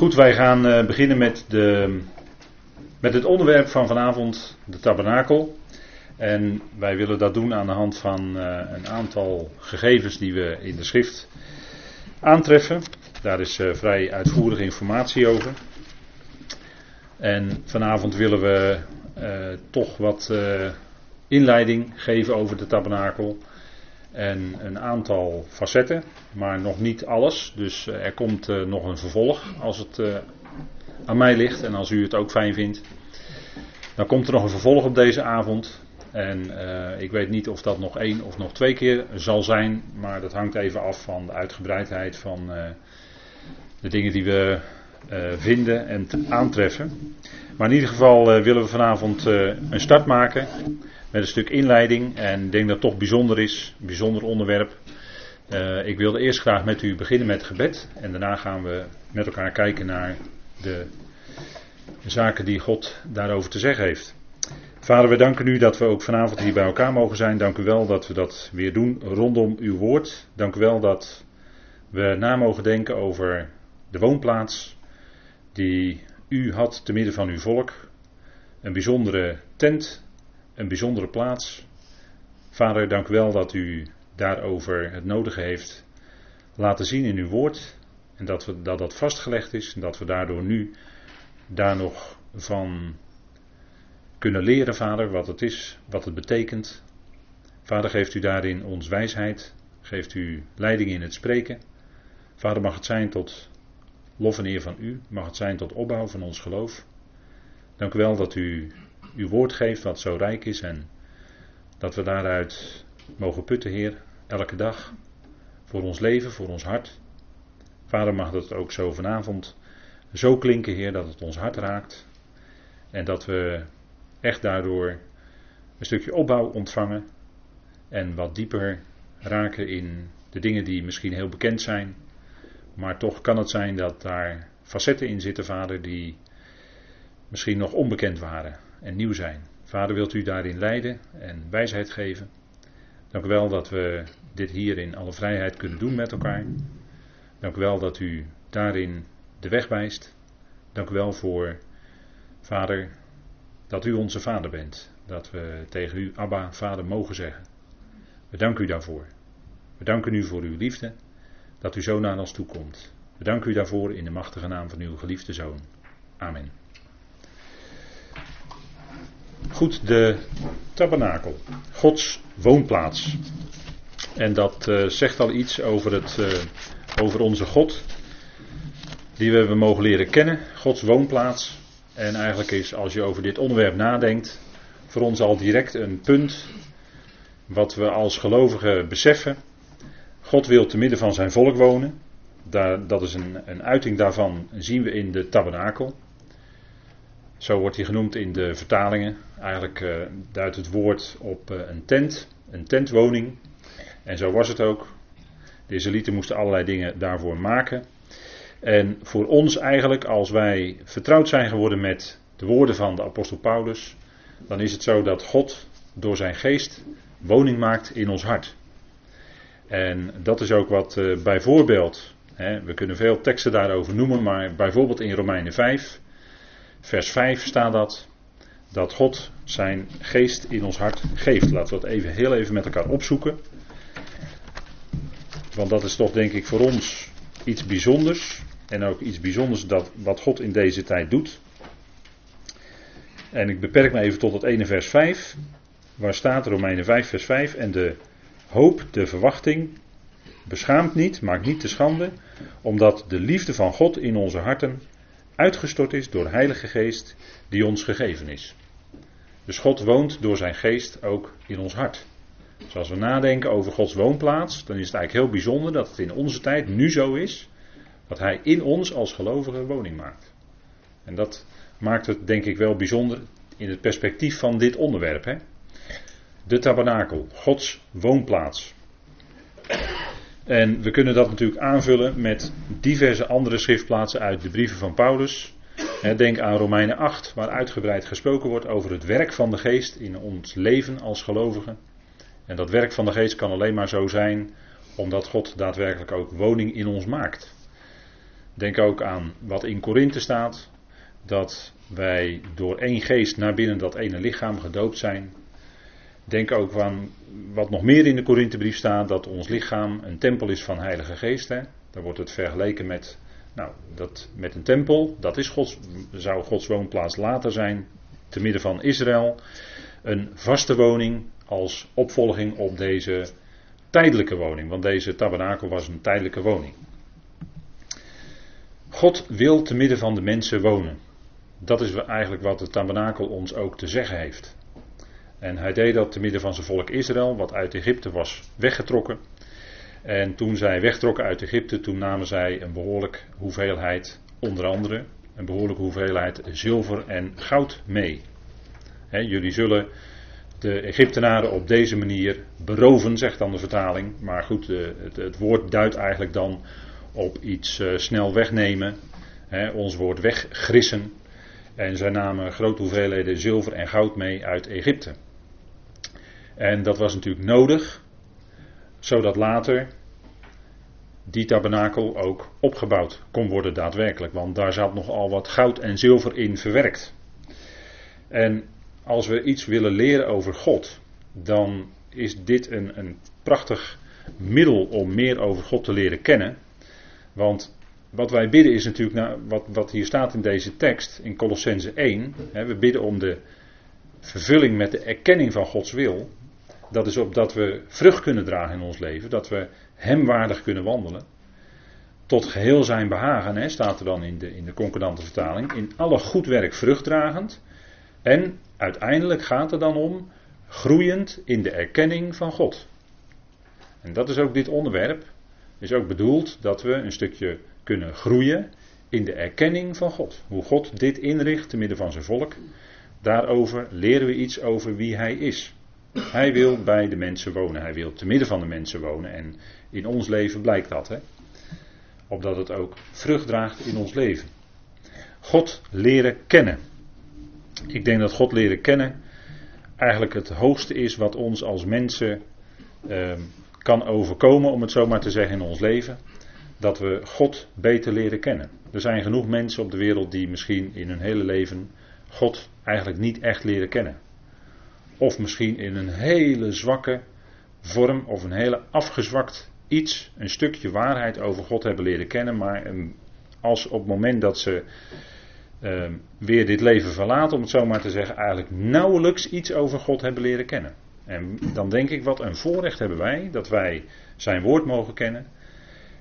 Goed, wij gaan uh, beginnen met, de, met het onderwerp van vanavond, de tabernakel. En wij willen dat doen aan de hand van uh, een aantal gegevens die we in de schrift aantreffen. Daar is uh, vrij uitvoerige informatie over. En vanavond willen we toch wat inleiding geven over de tabernakel. En een aantal facetten, maar nog niet alles. Dus eh, er komt uh, nog een vervolg als het uh, aan mij ligt en als u het ook fijn vindt. Dan komt er nog een vervolg op deze avond. En ik weet niet of dat nog één of nog twee keer zal zijn, maar dat hangt even af van de uitgebreidheid van de dingen die we vinden en aantreffen. Maar in ieder geval willen we vanavond een start maken met een stuk inleiding. En ik denk dat het toch bijzonder is, een bijzonder onderwerp. Uh, ik wilde eerst graag met u beginnen met gebed. En daarna gaan we met elkaar kijken naar de zaken die God daarover te zeggen heeft. Vader, we danken u dat we ook vanavond hier bij elkaar mogen zijn. Dank u wel dat we dat weer doen rondom uw woord. Dank u wel dat we na mogen denken over de woonplaats die u had te midden van uw volk. Een bijzondere tent een bijzondere plaats. Vader, dank u wel dat u daarover het nodige heeft laten zien in uw woord. En dat, we, dat dat vastgelegd is en dat we daardoor nu daar nog van kunnen leren, Vader, wat het is, wat het betekent. Vader, geeft u daarin ons wijsheid, geeft u leiding in het spreken. Vader, mag het zijn tot lof en eer van u, mag het zijn tot opbouw van ons geloof. Dank u wel dat u uw woord geeft wat zo rijk is en dat we daaruit mogen putten, Heer, elke dag. Voor ons leven, voor ons hart. Vader, mag dat ook zo vanavond zo klinken, Heer, dat het ons hart raakt. En dat we echt daardoor een stukje opbouw ontvangen en wat dieper raken in de dingen die misschien heel bekend zijn, maar toch kan het zijn dat daar facetten in zitten, Vader, die misschien nog onbekend waren en nieuw zijn. Vader, wilt u daarin leiden en wijsheid geven. Dank u wel dat we dit hier in alle vrijheid kunnen doen met elkaar. Dank u wel dat u daarin de weg wijst. Dank u wel voor, Vader, dat u onze Vader bent. Dat we tegen u, Abba, Vader, mogen zeggen. We danken u daarvoor. We danken u voor uw liefde, dat u zo naar ons toe komt. We danken u daarvoor in de machtige naam van uw geliefde Zoon. Amen. Goed, de tabernakel. Gods woonplaats. En dat uh, zegt al iets over, het, uh, over onze God. Die we hebben mogen leren kennen. Gods woonplaats. En eigenlijk is, als je over dit onderwerp nadenkt, voor ons al direct een punt. Wat we als gelovigen beseffen. God wil te midden van zijn volk wonen. Daar, dat is een, een uiting daarvan, zien we in de tabernakel. Zo wordt hij genoemd in de vertalingen. Eigenlijk uh, duidt het woord op uh, een tent, een tentwoning. En zo was het ook. De Israëlieten moesten allerlei dingen daarvoor maken. En voor ons eigenlijk, als wij vertrouwd zijn geworden met de woorden van de apostel Paulus, dan is het zo dat God door zijn geest woning maakt in ons hart. En dat is ook wat uh, bijvoorbeeld, hè, we kunnen veel teksten daarover noemen, maar bijvoorbeeld in Romeinen 5, vers 5 staat dat, dat God zijn geest in ons hart geeft. Laten we dat even, heel even met elkaar opzoeken. Want dat is toch denk ik voor ons iets bijzonders. En ook iets bijzonders dat, wat God in deze tijd doet. En ik beperk me even tot het ene vers 5. Waar staat Romeinen 5 vers 5. En de hoop, de verwachting, beschaamt niet, maakt niet te schande. Omdat de liefde van God in onze harten uitgestort is door de Heilige Geest die ons gegeven is. Dus God woont door zijn geest ook in ons hart. Dus als we nadenken over Gods woonplaats, dan is het eigenlijk heel bijzonder dat het in onze tijd nu zo is dat Hij in ons als gelovigen woning maakt. En dat maakt het denk ik wel bijzonder in het perspectief van dit onderwerp. Hè? De tabernakel, Gods woonplaats. En we kunnen dat natuurlijk aanvullen met diverse andere schriftplaatsen uit de brieven van Paulus. Denk aan Romeinen 8, waar uitgebreid gesproken wordt over het werk van de geest in ons leven als gelovigen. En dat werk van de geest kan alleen maar zo zijn omdat God daadwerkelijk ook woning in ons maakt. Denk ook aan wat in Korinthe staat. Dat wij door één geest naar binnen dat ene lichaam gedoopt zijn. Denk ook aan wat nog meer in de Korinthebrief staat. Dat ons lichaam een tempel is van Heilige Geest. Hè? Daar wordt het vergeleken met, nou, dat, met een tempel. Dat is Gods, zou Gods woonplaats later zijn. Te midden van Israël. Een vaste woning als opvolging op deze tijdelijke woning. Want deze tabernakel was een tijdelijke woning. God wil te midden van de mensen wonen. Dat is eigenlijk wat de tabernakel ons ook te zeggen heeft. En hij deed dat te midden van zijn volk Israël, wat uit Egypte was weggetrokken. En toen zij wegtrokken uit Egypte, toen namen zij een behoorlijk hoeveelheid, onder andere een behoorlijke hoeveelheid zilver en goud mee. jullie zullen de Egyptenaren op deze manier beroven, zegt dan de vertaling. Maar goed, het, het woord duidt eigenlijk dan op iets uh, snel wegnemen. ons woord weggrissen. En zij namen grote hoeveelheden zilver en goud mee uit Egypte. En dat was natuurlijk nodig, zodat later die tabernakel ook opgebouwd kon worden daadwerkelijk. Want daar zat nogal wat goud en zilver in verwerkt. En als we iets willen leren over God, dan is dit een, een prachtig middel om meer over God te leren kennen. Want wat wij bidden is natuurlijk, nou, wat, wat hier staat in deze tekst, in Colossense 1. Hè, we bidden om de vervulling met de erkenning van Gods wil. Dat is opdat we vrucht kunnen dragen in ons leven, dat we Hem waardig kunnen wandelen. Tot geheel zijn behagen, hè, staat er dan in de, in de concordante vertaling. In alle goed werk vruchtdragend. En uiteindelijk gaat het dan om groeiend in de erkenning van God. En dat is ook dit onderwerp. Is ook bedoeld dat we een stukje kunnen groeien in de erkenning van God. Hoe God dit inricht te midden van zijn volk. Daarover leren we iets over wie hij is. Hij wil bij de mensen wonen. Hij wil te midden van de mensen wonen. En in ons leven blijkt dat. Hè? Opdat het ook vrucht draagt in ons leven. God leren kennen. Ik denk dat God leren kennen eigenlijk het hoogste is wat ons als mensen eh, kan overkomen, om het zo maar te zeggen, in ons leven. Dat we God beter leren kennen. Er zijn genoeg mensen op de wereld die misschien in hun hele leven God eigenlijk niet echt leren kennen. Of misschien in een hele zwakke vorm of een hele afgezwakt iets, een stukje waarheid over God hebben leren kennen, maar als op het moment dat ze uh, weer dit leven verlaten, om het zo maar te zeggen, eigenlijk nauwelijks iets over God hebben leren kennen. En dan denk ik, wat een voorrecht hebben wij, dat wij zijn woord mogen kennen.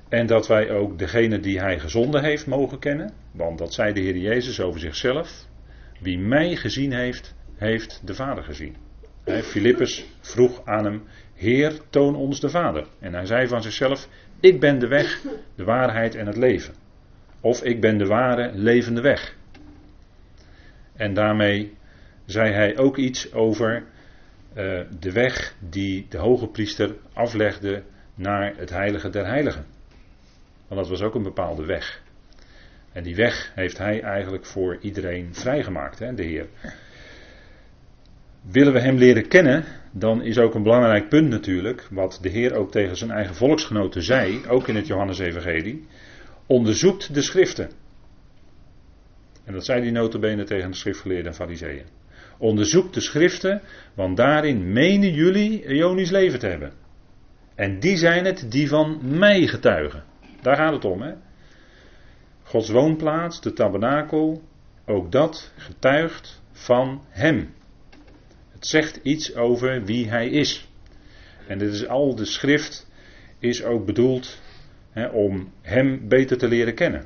En dat wij ook degene die hij gezonden heeft mogen kennen. Want dat zei de Heer Jezus over zichzelf. Wie mij gezien heeft, heeft de Vader gezien. Filippus vroeg aan hem, Heer, toon ons de Vader. En hij zei van zichzelf, ik ben de weg, de waarheid en het leven. Of ik ben de ware, levende weg. En daarmee zei hij ook iets over uh, de weg die de hoge priester aflegde naar het heilige der heiligen. Want dat was ook een bepaalde weg. En die weg heeft hij eigenlijk voor iedereen vrijgemaakt, hè, de Heer. Willen we hem leren kennen, dan is ook een belangrijk punt natuurlijk, wat de Heer ook tegen zijn eigen volksgenoten zei, ook in het Johannesevangelie, onderzoekt de schriften. En dat zei die notabene tegen de schriftgeleerden en fariseeën. Onderzoek de schriften, want daarin menen jullie Ionisch leven te hebben. En die zijn het die van mij getuigen. Daar gaat het om, hè. Gods woonplaats, de tabernakel, ook dat getuigt van hem. Het zegt iets over wie hij is. En dit is al de schrift is ook bedoeld hè, om hem beter te leren kennen.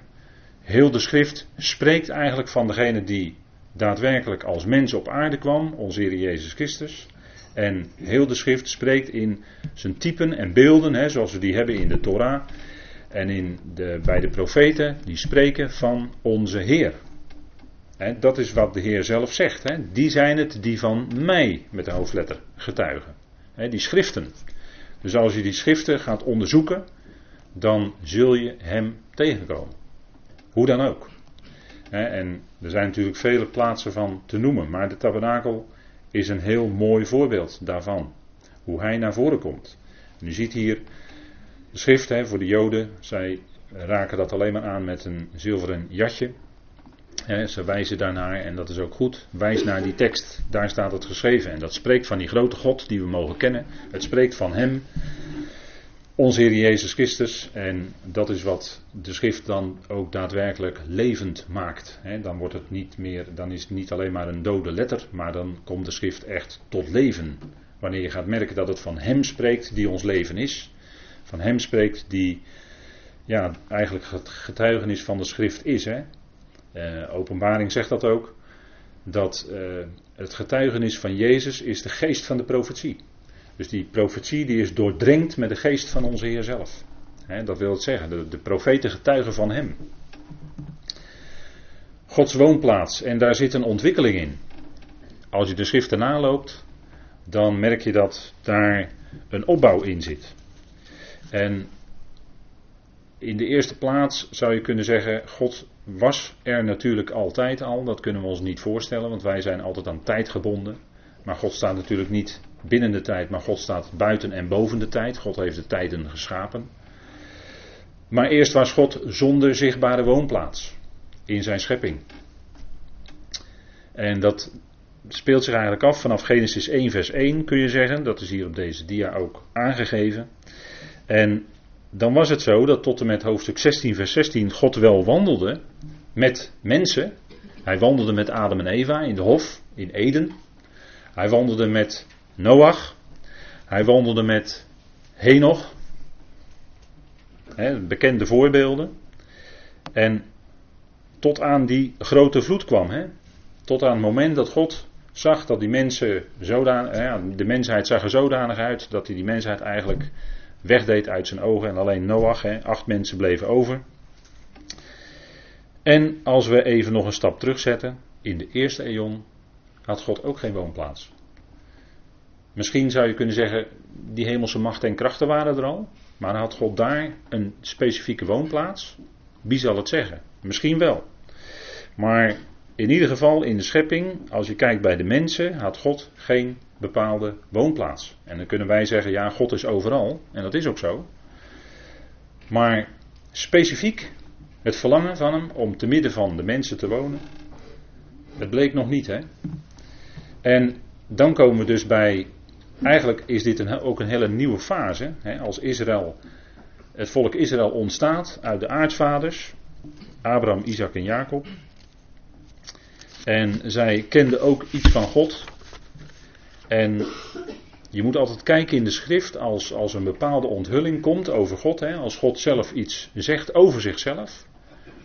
Heel de schrift spreekt eigenlijk van degene die daadwerkelijk als mens op aarde kwam, onze Heer Jezus Christus. En heel de schrift spreekt in zijn typen en beelden, hè, zoals we die hebben in de Torah. En in de, bij de profeten, die spreken van onze Heer. Dat is wat de Heer zelf zegt. Die zijn het die van mij, met de hoofdletter, getuigen. Die schriften. Dus als je die schriften gaat onderzoeken, dan zul je hem tegenkomen. Hoe dan ook. En er zijn natuurlijk vele plaatsen van te noemen, maar de tabernakel is een heel mooi voorbeeld daarvan. Hoe hij naar voren komt. En u ziet hier de schrift hè, voor de Joden. Zij raken dat alleen maar aan met een zilveren ze wijzen daarnaar en dat is ook goed. Wijs naar die tekst, daar staat het geschreven. En dat spreekt van die grote God die we mogen kennen. Het spreekt van Hem, onze Heer Jezus Christus. En dat is wat de schrift dan ook daadwerkelijk levend maakt. dan, wordt het niet meer, dan is het niet alleen maar een dode letter, maar dan komt de schrift echt tot leven. Wanneer je gaat merken dat het van Hem spreekt die ons leven is. Van Hem spreekt die ja, eigenlijk het getuigenis van de schrift is. Uh, openbaring zegt dat ook. Dat uh, het getuigenis van Jezus is de geest van de profetie. Dus die profetie die is doordrenkt met de geest van onze Heer zelf. dat wil het zeggen, de, de profeten getuigen van Hem. Gods woonplaats, en daar zit een ontwikkeling in. Als je de schriften naloopt, dan merk je dat daar een opbouw in zit. En in de eerste plaats zou je kunnen zeggen, God was er natuurlijk altijd al. Dat kunnen we ons niet voorstellen, want wij zijn altijd aan tijd gebonden. Maar God staat natuurlijk niet binnen de tijd, maar God staat buiten en boven de tijd. God heeft de tijden geschapen. Maar eerst was God zonder zichtbare woonplaats in zijn schepping. En dat speelt zich eigenlijk af vanaf Genesis 1, vers 1, kun je zeggen. Dat is hier op deze dia ook aangegeven. En dan was het zo dat tot en met hoofdstuk 16, vers 16 God wel wandelde met mensen. Hij wandelde met Adam en Eva in de hof in Eden. Hij wandelde met Noach. Hij wandelde met Henoch. bekende voorbeelden. En tot aan die grote vloed kwam. Tot aan het moment dat God zag dat die mensen zodanig, de mensheid zag er zodanig uit dat hij die mensheid eigenlijk wegdeed uit zijn ogen en alleen Noach, acht mensen bleven over. En als we even nog een stap terugzetten, in de eerste eon had God ook geen woonplaats. Misschien zou je kunnen zeggen, die hemelse machten en krachten waren er al, maar had God daar een specifieke woonplaats? Wie zal het zeggen? Misschien wel. Maar in ieder geval in de schepping, als je kijkt bij de mensen, had God geen bepaalde woonplaats. En dan kunnen wij zeggen, ja, God is overal. En dat is ook zo. Maar specifiek het verlangen van hem om te midden van de mensen te wonen, het bleek nog niet, hè. En dan komen we dus bij, eigenlijk is dit een, ook een hele nieuwe fase, hè, als Israël, het volk Israël ontstaat uit de aartsvaders, Abraham, Isaac en Jacob. En zij kenden ook iets van God. En je moet altijd kijken in de schrift als, als een bepaalde onthulling komt over God. Hè, als God zelf iets zegt over zichzelf.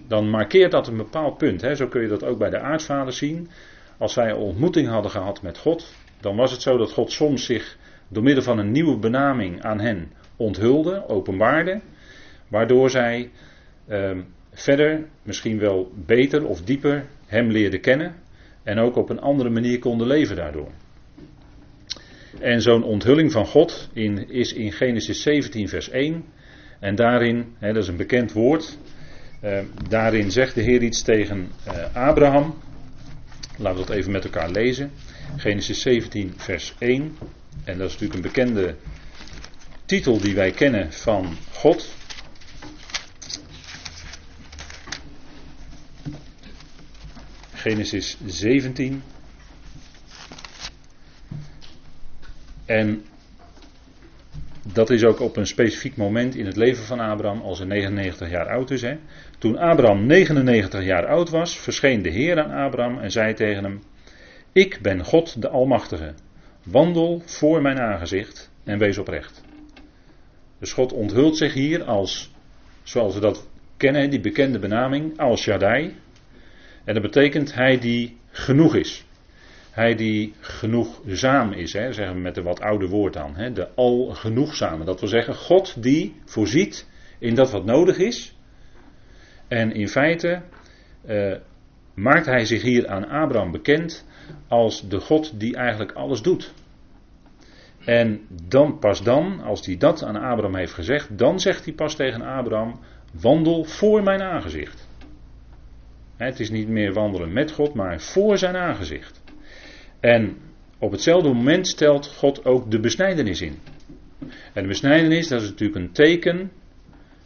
Dan markeert dat een bepaald punt. Hè. Zo kun je dat ook bij de aartsvaders zien. Als zij een ontmoeting hadden gehad met God. Dan was het zo dat God soms zich door middel van een nieuwe benaming aan hen onthulde, openbaarde. Waardoor zij eh, verder, misschien wel beter of dieper, hem leerden kennen. En ook op een andere manier konden leven daardoor. En zo'n onthulling van God in, is in Genesis 17, vers 1. En daarin, hè, dat is een bekend woord, uh, daarin zegt de Heer iets tegen uh, Abraham. Laten we dat even met elkaar lezen. Genesis 17, vers 1. En dat is natuurlijk een bekende titel die wij kennen van God. Genesis 17. En dat is ook op een specifiek moment in het leven van Abraham, als hij 99 jaar oud is. Toen Abraham 99 jaar oud was, verscheen de Heer aan Abraham en zei tegen hem: Ik ben God de Almachtige. Wandel voor mijn aangezicht en wees oprecht. Dus God onthult zich hier als, zoals we dat kennen, die bekende benaming, als Shaddai. En dat betekent hij die genoeg is. Hij die genoegzaam is, hè, zeggen we met een wat oude woord aan. Hè, de algenoegzame. Dat wil zeggen, God die voorziet in dat wat nodig is. En in feite uh, maakt hij zich hier aan Abraham bekend als de God die eigenlijk alles doet. En dan, pas dan, als hij dat aan Abraham heeft gezegd, dan zegt hij pas tegen Abraham: wandel voor mijn aangezicht. Het is niet meer wandelen met God, maar voor zijn aangezicht. En op hetzelfde moment stelt God ook de besnijdenis in. En de besnijdenis, dat is natuurlijk een teken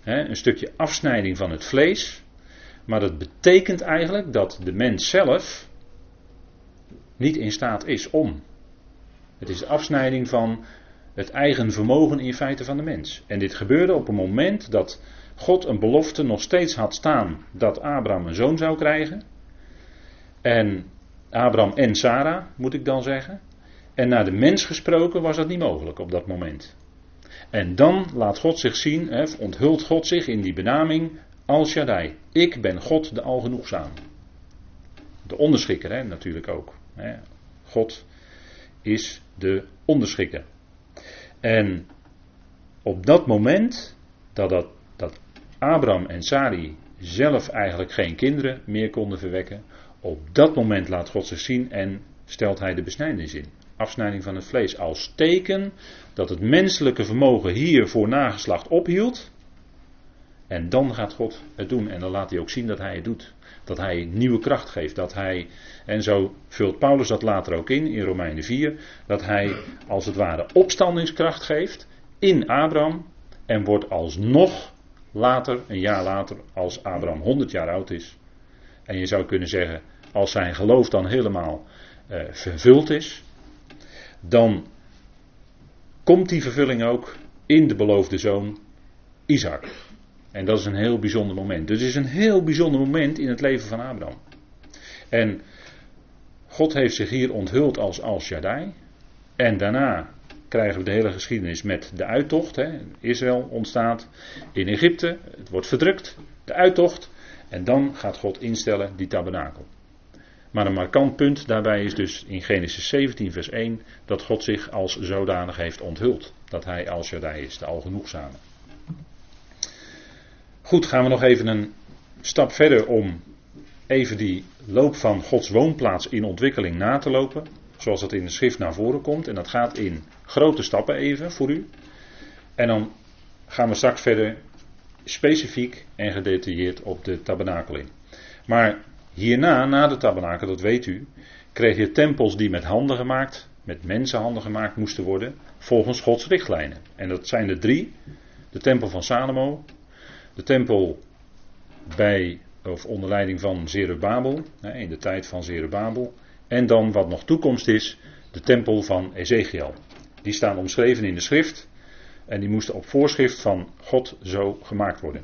hè, een stukje afsnijding van het vlees. Maar dat betekent eigenlijk dat de mens zelf niet in staat is om. Het is de afsnijding van het eigen vermogen in feite van de mens. En dit gebeurde op een moment dat God een belofte nog steeds had staan dat Abraham een zoon zou krijgen. En Abraham en Sarah, moet ik dan zeggen. En naar de mens gesproken was dat niet mogelijk op dat moment. En dan laat God zich zien, hè, onthult God zich in die benaming Al Shaddai. Ik ben God de Algenoegzaam. De onderschikker hè, natuurlijk ook. Hè. God is de onderschikker. En op dat moment dat, dat, dat Abraham en Sari zelf eigenlijk geen kinderen meer konden verwekken, op dat moment laat God zich zien en stelt hij de besnijdenis in. Afsnijding van het vlees als teken dat het menselijke vermogen hier voor nageslacht ophield. En dan gaat God het doen. En dan laat hij ook zien dat hij het doet. Dat hij nieuwe kracht geeft. Dat hij, en zo vult Paulus dat later ook in, in Romeinen 4. Dat hij als het ware opstandingskracht geeft in Abraham. En wordt alsnog later, een jaar later, als Abraham 100 jaar oud is. En je zou kunnen zeggen, als zijn geloof dan helemaal uh, vervuld is. Dan komt die vervulling ook in de beloofde zoon Isaac. En dat is een heel bijzonder moment. Dus het is een heel bijzonder moment in het leven van Abraham. En God heeft zich hier onthuld als Al Shaddai. En daarna krijgen we de hele geschiedenis met de uittocht. Hè. Israël ontstaat in Egypte, het wordt verdrukt, de uittocht. En dan gaat God instellen die tabernakel. Maar een markant punt daarbij is dus in Genesis 17, vers 1 dat God zich als zodanig heeft onthuld. Dat hij als Shaddai is, de algenoegzame. Goed, gaan we nog even een stap verder om even die loop van Gods woonplaats in ontwikkeling na te lopen. Zoals dat in de schrift naar voren komt. En dat gaat in grote stappen even voor u. En dan gaan we straks verder specifiek en gedetailleerd op de tabernakel in. Maar hierna, na de tabernakel, dat weet u, kreeg je tempels die met handen gemaakt, met mensenhanden gemaakt moesten worden, volgens Gods richtlijnen. En dat zijn er drie. De tempel van Salomo, de tempel bij, of onder leiding van Zerubabel, in de tijd van Zerubabel. En dan wat nog toekomst is, de tempel van Ezekiel. Die staan omschreven in de schrift. En die moesten op voorschrift van God zo gemaakt worden.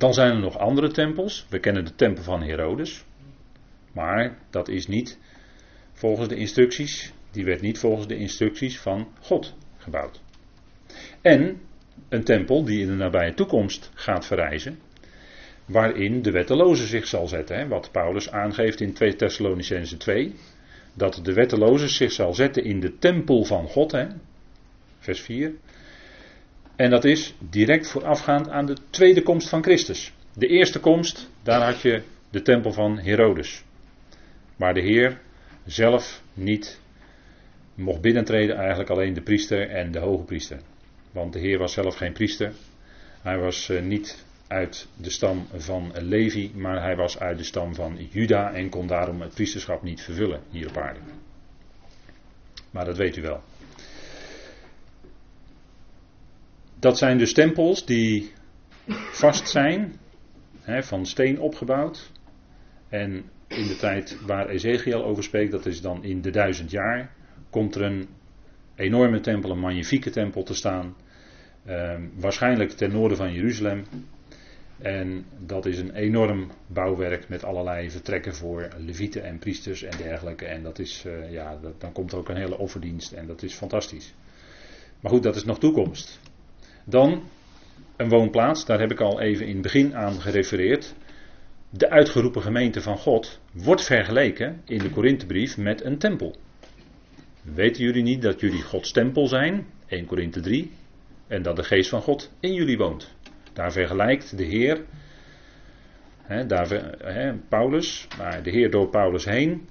Dan zijn er nog andere tempels. We kennen de tempel van Herodes. Maar dat is niet volgens de instructies. Die werd niet volgens de instructies van God gebouwd. En een tempel die in de nabije toekomst gaat verrijzen. Waarin de wetteloze zich zal zetten. Hè, wat Paulus aangeeft in 2 Thessalonicense 2. Dat de wetteloze zich zal zetten in de tempel van God. Hè, vers 4. En dat is direct voorafgaand aan de tweede komst van Christus. De eerste komst, daar had je de tempel van Herodes. Waar de Heer zelf niet mocht binnentreden, eigenlijk alleen de priester en de hoge priester. Want de Heer was zelf geen priester. Hij was eh, niet uit de stam van Levi, maar hij was uit de stam van Juda en kon daarom het priesterschap niet vervullen hier op aarde. Maar dat weet u wel. Dat zijn dus tempels die vast zijn, hè, van steen opgebouwd. En in de tijd waar Ezekiel over spreekt, dat is dan in de duizend jaar, komt er een enorme tempel, een magnifieke tempel te staan. Ehm, waarschijnlijk ten noorden van Jeruzalem. En dat is een enorm bouwwerk met allerlei vertrekken voor levieten en priesters en dergelijke. En dat is, uh, ja, dan komt er ook een hele offerdienst en dat is fantastisch. Maar goed, dat is nog toekomst. Dan een woonplaats, daar heb ik al even in het begin aan gerefereerd. De uitgeroepen gemeente van God wordt vergeleken in de Korinthebrief met een tempel. Weten jullie niet dat jullie Gods tempel zijn? 1 Korinthe 3. En dat de geest van God in jullie woont. Daar vergelijkt de Heer, daar, Paulus, maar de Heer door Paulus heen,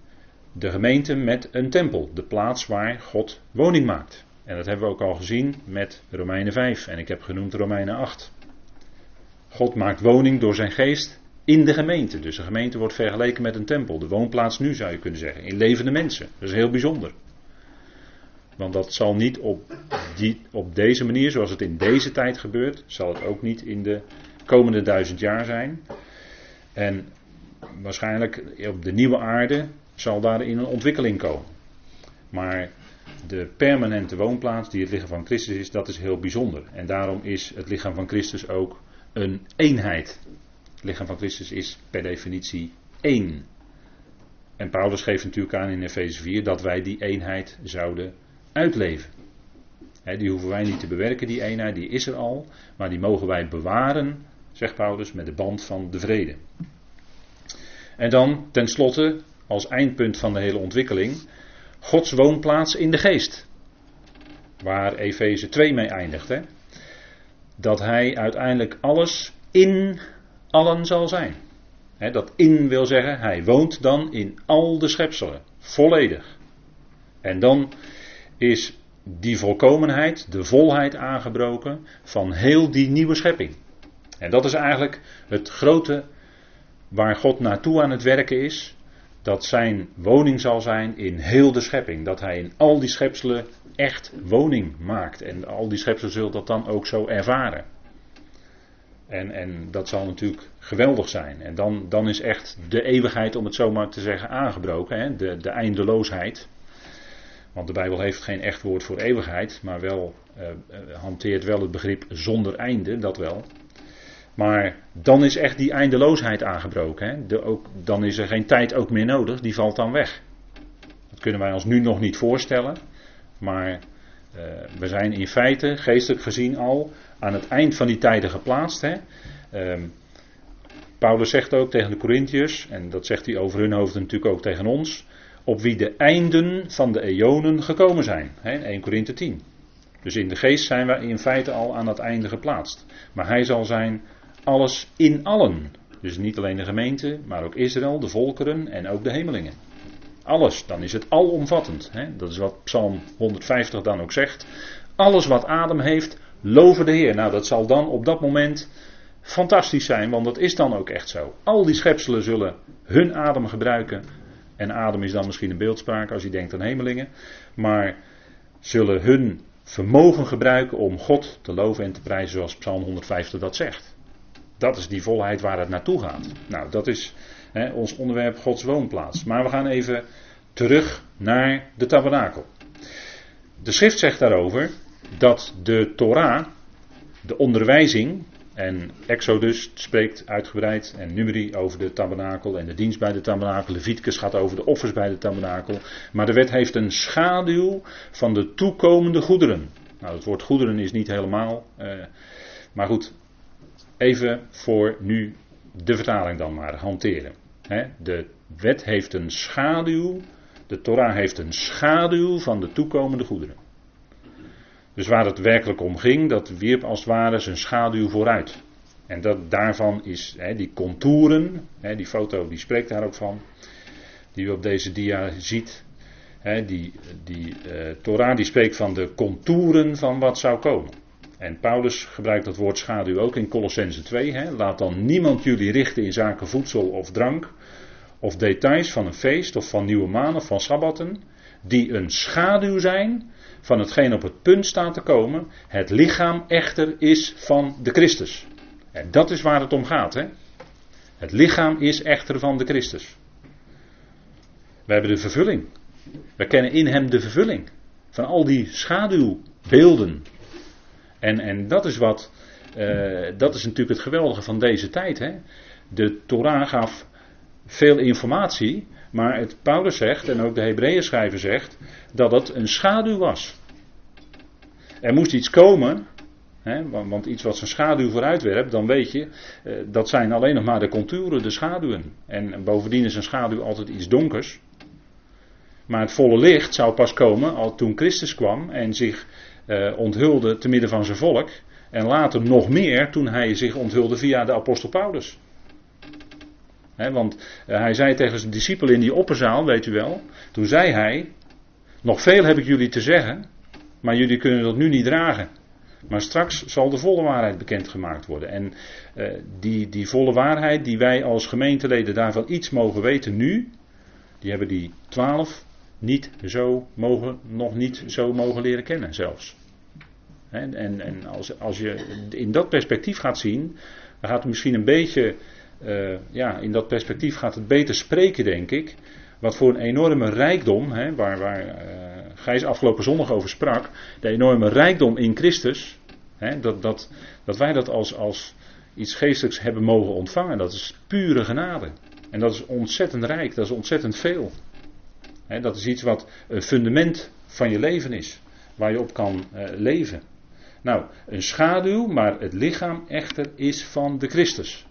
de gemeente met een tempel. De plaats waar God woning maakt. En dat hebben we ook al gezien met Romeinen 5 en ik heb genoemd Romeinen 8. God maakt woning door zijn geest in de gemeente. Dus de gemeente wordt vergeleken met een tempel. De woonplaats nu zou je kunnen zeggen. In levende mensen. Dat is heel bijzonder. Want dat zal niet op, die, op deze manier, zoals het in deze tijd gebeurt, zal het ook niet in de komende duizend jaar zijn. En waarschijnlijk op de nieuwe aarde zal daarin een ontwikkeling komen. Maar de permanente woonplaats die het lichaam van Christus is, dat is heel bijzonder. En daarom is het lichaam van Christus ook een eenheid. Het lichaam van Christus is per definitie één. En Paulus geeft natuurlijk aan in Efeze 4 dat wij die eenheid zouden uitleven. die hoeven wij niet te bewerken, die eenheid, die is er al. Maar die mogen wij bewaren, zegt Paulus, met de band van de vrede. En dan tenslotte, als eindpunt van de hele ontwikkeling, Gods woonplaats in de geest. Waar Efeze 2 mee eindigt. Hè? Dat hij uiteindelijk alles in allen zal zijn. dat in wil zeggen, hij woont dan in al de schepselen. Volledig. En dan is die volkomenheid, de volheid aangebroken van heel die nieuwe schepping. En dat is eigenlijk het grote waar God naartoe aan het werken is dat zijn woning zal zijn in heel de schepping. Dat hij in al die schepselen echt woning maakt. En al die schepselen zullen dat dan ook zo ervaren. En, en dat zal natuurlijk geweldig zijn. En dan, dan is echt de eeuwigheid, om het zo maar te zeggen, aangebroken. Hè? De, de eindeloosheid. Want de Bijbel heeft geen echt woord voor eeuwigheid, maar wel uh, hanteert wel het begrip zonder einde, dat wel. Maar dan is echt die eindeloosheid aangebroken. Hè? De, ook, dan is er geen tijd ook meer nodig, die valt dan weg. Dat kunnen wij ons nu nog niet voorstellen. Maar uh, we zijn in feite, geestelijk gezien, al aan het eind van die tijden geplaatst. Hè? Uh, Paulus zegt ook tegen de Corinthiërs, en dat zegt hij over hun hoofd natuurlijk ook tegen ons, op wie de einden van de eonen gekomen zijn. Hè? 1 Korinthe 10. Dus in de geest zijn we in feite al aan het einde geplaatst. Maar hij zal zijn alles in allen. Dus niet alleen de gemeente, maar ook Israël, de volkeren en ook de hemelingen. Alles, dan is het alomvattend. Hè? Dat is wat Psalm 150 dan ook zegt. Alles wat adem heeft, loven de Heer. Nou, dat zal dan op dat moment fantastisch zijn, want dat is dan ook echt zo. Al die schepselen zullen hun adem gebruiken. En adem is dan misschien een beeldspraak als je denkt aan hemelingen. Maar zullen hun vermogen gebruiken om God te loven en te prijzen zoals Psalm 150 dat zegt. Dat is die volheid waar het naartoe gaat. Nou, dat is hè, ons onderwerp Gods woonplaats. Maar we gaan even terug naar de tabernakel. De schrift zegt daarover dat de Torah, de onderwijzing, en Exodus spreekt uitgebreid en Numeri over de tabernakel en de dienst bij de tabernakel. Leviticus gaat over de offers bij de tabernakel. Maar de wet heeft een schaduw van de toekomende goederen. Nou, het woord goederen is niet helemaal. Uh, maar goed, Even voor nu de vertaling dan maar hanteren. de wet heeft een schaduw, de Torah heeft een schaduw van de toekomende goederen. Dus waar het werkelijk om ging, dat wierp als het ware zijn schaduw vooruit. En dat, daarvan is die contouren, die foto die spreekt daar ook van, die u op deze dia ziet. die die uh, Torah die spreekt van de contouren van wat zou komen. En Paulus gebruikt dat woord schaduw ook in Colossense 2. Hè. Laat dan niemand jullie richten in zaken voedsel of drank, of details van een feest of van nieuwe maan of van sabbatten, die een schaduw zijn van hetgeen op het punt staat te komen. Het lichaam echter is van de Christus. En dat is waar het om gaat. Hè. Het lichaam is echter van de Christus. We hebben de vervulling. We kennen in hem de vervulling van al die schaduwbeelden en, en dat is wat, uh, dat is natuurlijk het geweldige van deze tijd. Hè? De Torah gaf veel informatie, maar het Paulus zegt, en ook de Hebreeën schrijver zegt, dat het een schaduw was. Er moest iets komen, hè, want iets wat zijn schaduw vooruitwerpt, dan weet je, uh, dat zijn alleen nog maar de contouren, de schaduwen. En bovendien is een schaduw altijd iets donkers. Maar het volle licht zou pas komen al toen Christus kwam en zich uh, onthulde te midden van zijn volk. En later nog meer toen hij zich onthulde via de apostel Paulus. want uh, hij zei tegen zijn discipelen in die opperzaal, weet u wel. Toen zei hij: Nog veel heb ik jullie te zeggen, maar jullie kunnen dat nu niet dragen. Maar straks zal de volle waarheid bekendgemaakt worden. En uh, die, die volle waarheid die wij als gemeenteleden daarvan iets mogen weten nu, die hebben die twaalf niet zo mogen, nog niet zo mogen leren kennen zelfs. En, en, en als, als je in dat perspectief gaat zien, dan gaat het misschien een beetje, uh, ja, in dat perspectief gaat het beter spreken, denk ik. Wat voor een enorme rijkdom, hè, waar, waar uh, Gijs afgelopen zondag over sprak, de enorme rijkdom in Christus, hè, dat, dat, dat wij dat als, als iets geestelijks hebben mogen ontvangen, dat is pure genade. En dat is ontzettend rijk, dat is ontzettend veel. Dat is iets wat een fundament van je leven is, waar je op kan uh, leven. Nou, een schaduw, maar het lichaam echter is van de Christus.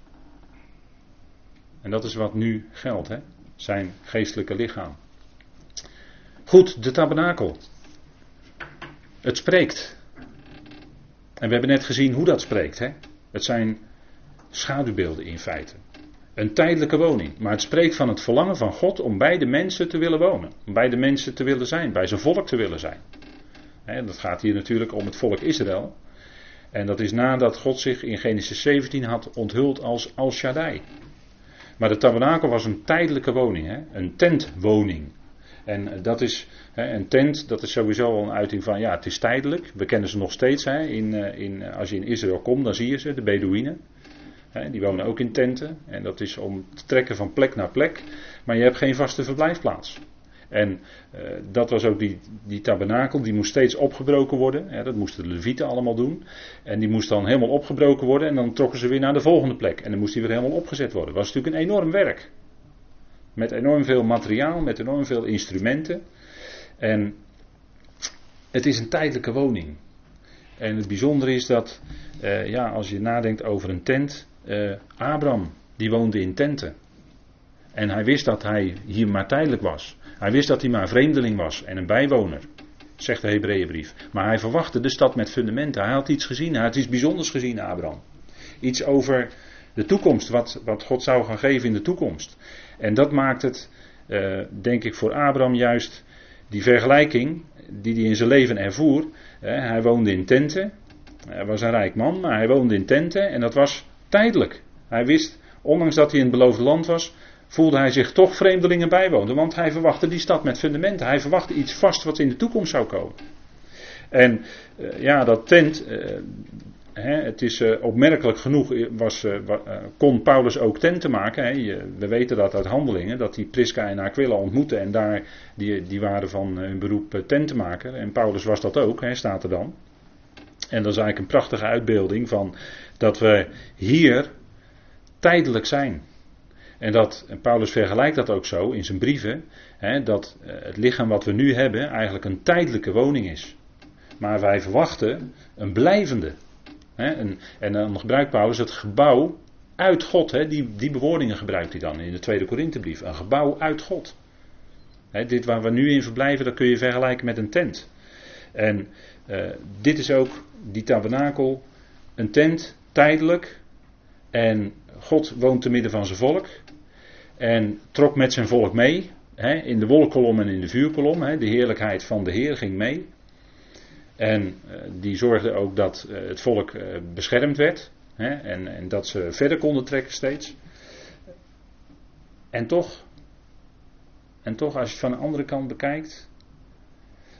En dat is wat nu geldt, hè? zijn geestelijke lichaam. Goed, de tabernakel. Het spreekt. En we hebben net gezien hoe dat spreekt. Hè? Het zijn schaduwbeelden in feite. Een tijdelijke woning. Maar het spreekt van het verlangen van God om bij de mensen te willen wonen. Om bij de mensen te willen zijn. Bij zijn volk te willen zijn. dat gaat hier natuurlijk om het volk Israël. En dat is nadat God zich in Genesis 17 had onthuld als Al Shaddai. Maar de tabernakel was een tijdelijke woning, een tentwoning. En dat is, een tent, dat is sowieso al een uiting van, ja, het is tijdelijk. We kennen ze nog steeds. Hè? In, eh, in, als je in Israël komt, dan zie je ze, de Bedouinen. Die wonen ook in tenten. En dat is om te trekken van plek naar plek. Maar je hebt geen vaste verblijfplaats. En uh, dat was ook die, die tabernakel, die moest steeds opgebroken worden. Dat moesten de levieten allemaal doen. En die moest dan helemaal opgebroken worden en dan trokken ze weer naar de volgende plek. En dan moest die weer helemaal opgezet worden. Dat was natuurlijk een enorm werk. Met enorm veel materiaal, met enorm veel instrumenten. En het is een tijdelijke woning. En het bijzondere is dat, uh, ja, als je nadenkt over een tent, uh, Abraham, die woonde in tenten. En hij wist dat hij hier maar tijdelijk was. Hij wist dat hij maar een vreemdeling was en een bijwoner, zegt de Hebreeënbrief. Maar hij verwachtte de stad met fundamenten. Hij had iets gezien, hij had iets bijzonders gezien, Abraham. Iets over de toekomst, wat, wat God zou gaan geven in de toekomst. En dat maakt het, uh, denk ik, voor Abraham juist die vergelijking die hij in zijn leven ervoer. hij woonde in tenten. Hij was een rijk man, maar hij woonde in tenten en dat was tijdelijk. Hij wist, ondanks dat hij in het beloofde land was, voelde hij zich toch vreemdelingen bijwonen. Want hij verwachtte die stad met fundamenten. Hij verwachtte iets vast wat in de toekomst zou komen. En uh, ja, dat tent, uh, hè, het is uh, opmerkelijk genoeg, was, kon Paulus ook tenten maken. Hè. we weten dat uit handelingen, dat die Prisca en Aquila ontmoeten en daar, die, die waren van hun beroep tentenmaker. En Paulus was dat ook, hè, staat er dan. En dat is eigenlijk een prachtige uitbeelding van dat we hier tijdelijk zijn. En, dat, en Paulus vergelijkt dat ook zo in zijn brieven, hè, dat eh, het lichaam wat we nu hebben eigenlijk een tijdelijke woning is. Maar wij verwachten een blijvende. Hè, en, en dan gebruikt Paulus het gebouw uit God. Hè, die, die bewoordingen gebruikt hij dan in de tweede Korinthebrief. Een gebouw uit God. Dit waar we nu in verblijven, dat kun je vergelijken met een tent. En uh, dit is ook die tabernakel, een tent, tijdelijk. En God woont te midden van zijn volk. En trok met zijn volk mee. Hè, in de wolkolom en in de vuurkolom. Hè, de heerlijkheid van de Heer ging mee. En uh, die zorgde ook dat uh, het volk uh, beschermd werd. Hè, en, en dat ze verder konden trekken steeds. En toch, en toch als je het van de andere kant bekijkt,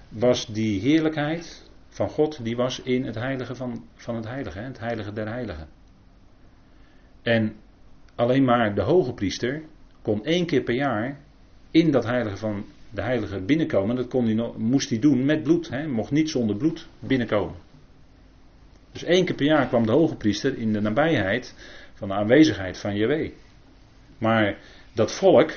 was die heerlijkheid van God, die was in het heilige van, van het heilige, hè, het heilige der heiligen. En alleen maar de hoge priester kon één keer per jaar in dat heilige van de heilige binnenkomen. Dat kon hij, moest hij doen met bloed. Hij mocht niet zonder bloed binnenkomen. Dus één keer per jaar kwam de hoge priester in de nabijheid van de aanwezigheid van Jewe. Maar dat volk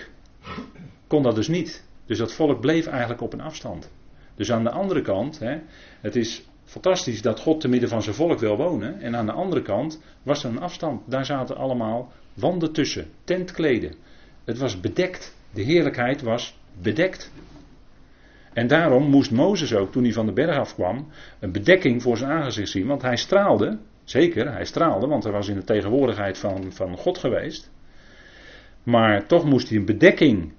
kon dat dus niet. Dus dat volk bleef eigenlijk op een afstand. Dus aan de andere kant, hè, het is fantastisch dat God te midden van zijn volk wil wonen. En aan de andere kant was er een afstand. Daar zaten allemaal wanden tussen, tentkleden. Het was bedekt. De heerlijkheid was bedekt. En daarom moest Mozes ook, toen hij van de berg afkwam, een bedekking voor zijn aangezicht zien. Want hij straalde, zeker, hij straalde, want hij was in de tegenwoordigheid van, van God geweest. Maar toch moest hij een bedekking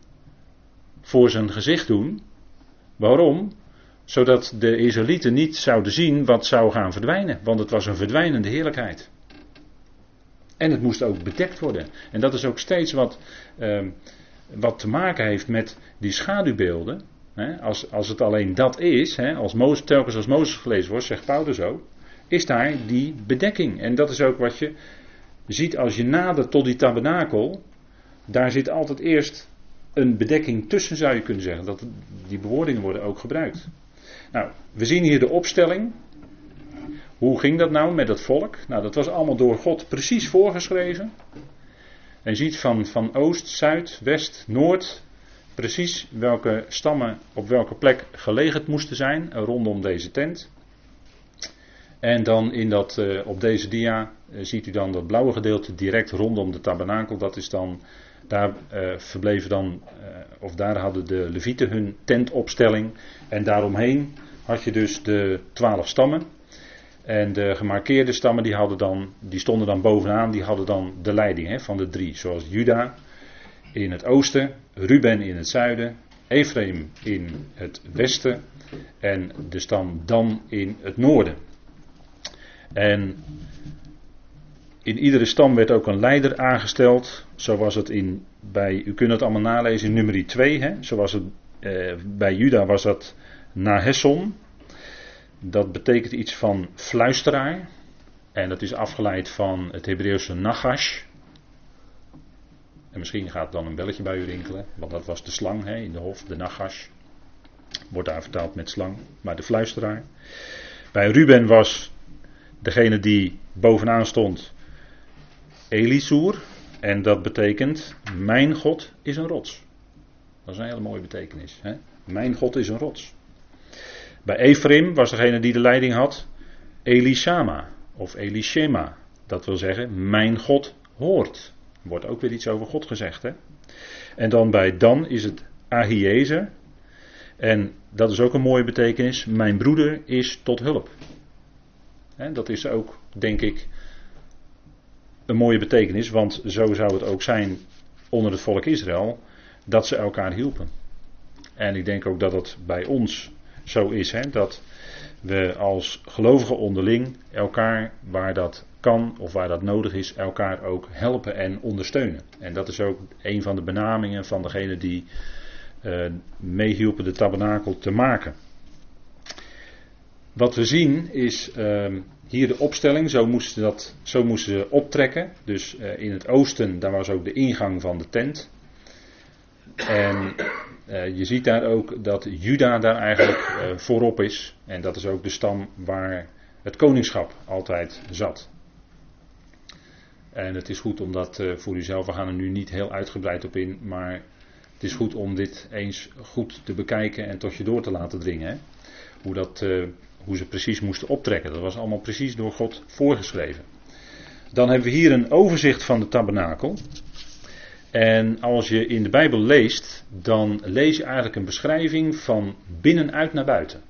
voor zijn gezicht doen. Waarom? Zodat de Israëlieten niet zouden zien wat zou gaan verdwijnen. Want het was een verdwijnende heerlijkheid. En het moest ook bedekt worden. En dat is ook steeds wat, uh, wat te maken heeft met die schaduwbeelden. als, als het alleen dat is, als Mozes, telkens als Mozes gelezen wordt, zegt Paulus zo, is daar die bedekking. En dat is ook wat je ziet als je nadert tot die tabernakel. Daar zit altijd eerst een bedekking tussen, zou je kunnen zeggen. Dat, die bewoordingen worden ook gebruikt. Nou, we zien hier de opstelling. Hoe ging dat nou met het volk? Nou, dat was allemaal door God precies voorgeschreven. En je ziet van, van oost, zuid, west, noord precies welke stammen op welke plek gelegen moesten zijn rondom deze tent. En dan in dat, uh, op deze dia uh, ziet u dan dat blauwe gedeelte direct rondom de tabernakel. Dat is dan, daar uh, verbleven dan, of daar hadden de levieten hun tentopstelling. En daaromheen had je dus de twaalf stammen. En de gemarkeerde stammen die, hadden dan, die stonden dan bovenaan, die hadden dan de leiding hè, van de drie. Zoals Juda in het oosten, Ruben in het zuiden, Ephraim in het westen en de stam Dan in het noorden. En in iedere stam werd ook een leider aangesteld. Zo was het in, bij, u kunt het allemaal nalezen in nummer 2. Hè? Zo was het, eh, bij Juda was dat Nahesson. Dat betekent iets van fluisteraar. En dat is afgeleid van het Hebreeuwse Nagash. En misschien gaat dan een belletje bij u rinkelen, want dat was de slang hè, in de hof, de Nagash. Wordt daar vertaald met slang, maar de fluisteraar. Bij Ruben was degene die bovenaan stond Elisur. En dat betekent, mijn God is een rots. Dat is een hele mooie betekenis. Hè? Mijn God is een rots. Bij Ephraim was degene die de leiding had Elishama of Elishema. Dat wil zeggen, mijn God hoort. Wordt ook weer iets over God gezegd. Hè? En dan bij Dan is het Ahiezer. En dat is ook een mooie betekenis. Mijn broeder is tot hulp. En dat is ook, denk ik, een mooie betekenis. Want zo zou het ook zijn onder het volk Israël. Dat ze elkaar hielpen. En ik denk ook dat het bij ons zo is. Hè, dat we als gelovigen onderling elkaar waar dat kan of waar dat nodig is, elkaar ook helpen en ondersteunen. En dat is ook een van de benamingen van degene die uh, meehielpen de tabernakel te maken. Wat we zien is uh, hier de opstelling, zo moesten, dat, zo moesten ze optrekken. Dus uh, in het oosten, daar was ook de ingang van de tent. En uh, je ziet daar ook dat Juda daar eigenlijk uh, voorop is. En dat is ook de stam waar het koningschap altijd zat. En het is goed om dat voor uzelf, we gaan er nu niet heel uitgebreid op in, maar het is goed om dit eens goed te bekijken en tot je door te laten dringen. Hè? Hoe, dat, hoe ze precies moesten optrekken. Dat was allemaal precies door God voorgeschreven. Dan hebben we hier een overzicht van de tabernakel. En als je in de Bijbel leest, dan lees je eigenlijk een beschrijving van binnenuit naar buiten.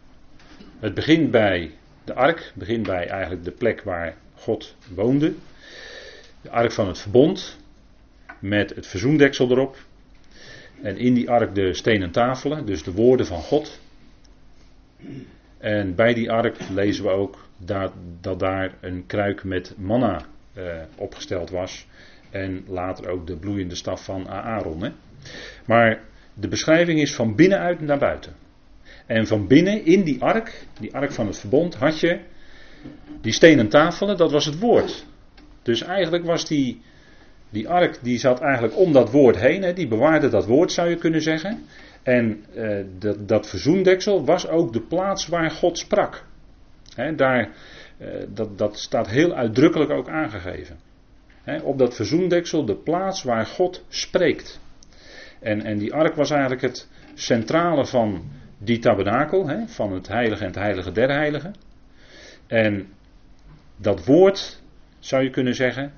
Het begint bij de ark, begint bij eigenlijk de plek waar God woonde. De ark van het verbond, met het verzoendeksel erop. En in die ark de stenen tafelen, dus de woorden van God. En bij die ark lezen we ook dat, dat daar een kruik met manna eh, opgesteld was. En later ook de bloeiende staf van Aaron. Hè? Maar de beschrijving is van binnenuit naar buiten. En van binnen in die ark, die ark van het verbond, had je die stenen tafelen, dat was het woord. Dus eigenlijk was die, die ark, die zat eigenlijk om dat woord heen, hè, die bewaarde dat woord zou je kunnen zeggen. En eh, dat, dat verzoendeksel was ook de plaats waar God sprak. Daar, eh, dat, dat staat heel uitdrukkelijk ook aangegeven op dat verzoendeksel de plaats waar God spreekt. En, en die ark was eigenlijk het centrale van die tabernakel, van het heilige en het heilige der heiligen. En dat woord, zou je kunnen zeggen,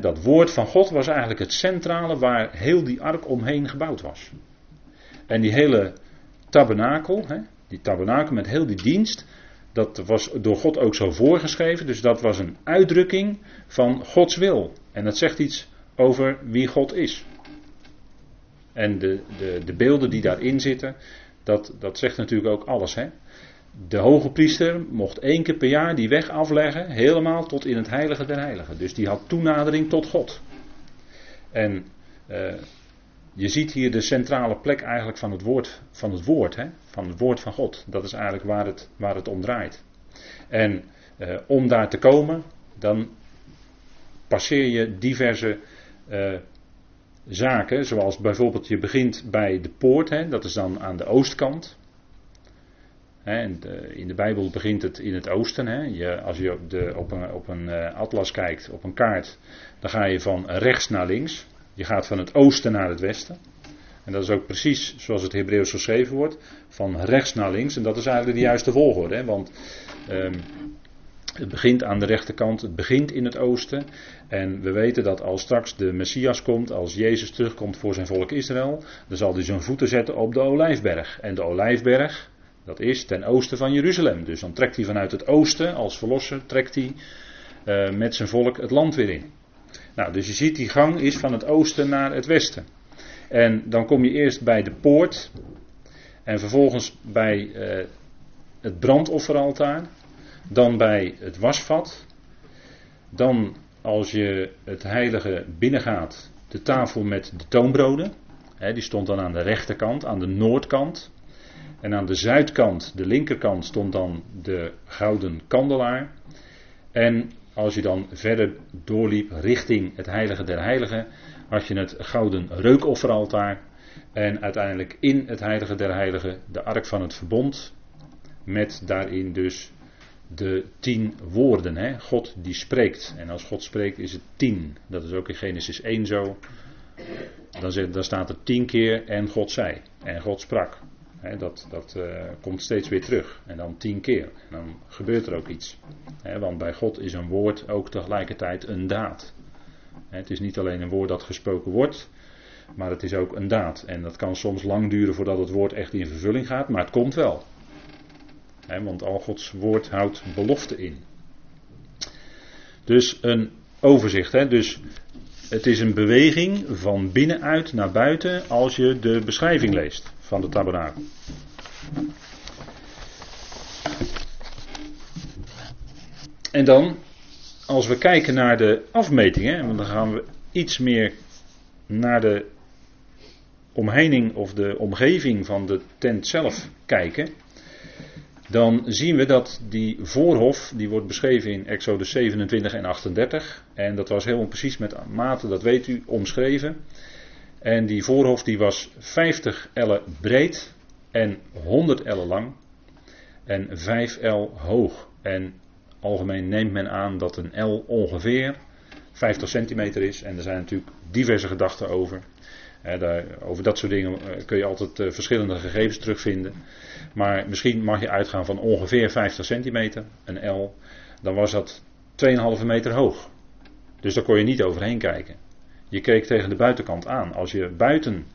dat woord van God was eigenlijk het centrale waar heel die ark omheen gebouwd was. En die hele tabernakel, die tabernakel met heel die dienst, dat was door God ook zo voorgeschreven. Dus dat was een uitdrukking van Gods wil. En dat zegt iets over wie God is. En de, de, de beelden die daarin zitten, dat, dat zegt natuurlijk ook alles. Hè? De hoge priester mocht één keer per jaar die weg afleggen, helemaal tot in het heilige der heiligen. Dus die had toenadering tot God. En uh, je ziet hier de centrale plek eigenlijk van het woord, van het woord, hè? van het woord van God. Dat is eigenlijk waar het, waar het om draait. En eh, om daar te komen, dan passeer je diverse eh, zaken, zoals bijvoorbeeld je begint bij de poort, hè? dat is dan aan de oostkant. En in de Bijbel begint het in het oosten. Hè? Je, als je op, de, op een, op een uh, atlas kijkt, op een kaart, dan ga je van rechts naar links. Je gaat van het oosten naar het westen. En dat is ook precies zoals het Hebreeuws geschreven wordt, van rechts naar links. En dat is eigenlijk de juiste volgorde. Hè? Want um, het begint aan de rechterkant, het begint in het oosten. En we weten dat als straks de Messias komt, als Jezus terugkomt voor zijn volk Israël, dan zal hij zijn voeten zetten op de Olijfberg. En de Olijfberg, dat is ten oosten van Jeruzalem. Dus dan trekt hij vanuit het oosten, als verlosser, trekt hij uh, met zijn volk het land weer in. Nou, dus je ziet die gang is van het oosten naar het westen. En dan kom je eerst bij de poort. En vervolgens bij uh, het brandofferaltaar. Dan bij het wasvat. Dan als je het heilige binnengaat, de tafel met de toonbroden. Die stond dan aan de rechterkant, aan de noordkant. En aan de zuidkant, de linkerkant, stond dan de gouden kandelaar. En als je dan verder doorliep richting het heilige der heiligen, had je het gouden reukofferaltaar. En uiteindelijk in het heilige der heiligen de ark van het verbond. Met daarin dus de tien woorden. Hè? God die spreekt. En als God spreekt is het tien. Dat is ook in Genesis 1 zo. Dan, dan staat er tien keer en God zei. En God sprak. Dat dat uh, komt steeds weer terug. En dan tien keer. En dan gebeurt er ook iets. want bij God is een woord ook tegelijkertijd een daad. het is niet alleen een woord dat gesproken wordt. Maar het is ook een daad. En dat kan soms lang duren voordat het woord echt in vervulling gaat. Maar het komt wel want al Gods woord houdt belofte in. Dus een overzicht. Dus het is een beweging van binnenuit naar buiten als je de beschrijving leest van de tabernakel. En dan, als we kijken naar de afmetingen, want dan gaan we iets meer naar de omheining of de omgeving van de tent zelf kijken dan zien we dat die voorhof, die wordt beschreven in Exodus 27 en 38. En dat was helemaal precies met maten, dat weet u, omschreven. En die voorhof die was 50 ellen breed en 100 ellen lang en 5 el hoog. En algemeen neemt men aan dat een L ongeveer 50 centimeter is. En er zijn natuurlijk diverse gedachten over. daar, over dat soort dingen eh, kun je altijd uh, verschillende gegevens terugvinden. Maar misschien mag je uitgaan van ongeveer 50 centimeter, een L. Dan was dat 2,5 meter hoog. Dus daar kon je niet overheen kijken. Je keek tegen de buitenkant aan. Als je buiten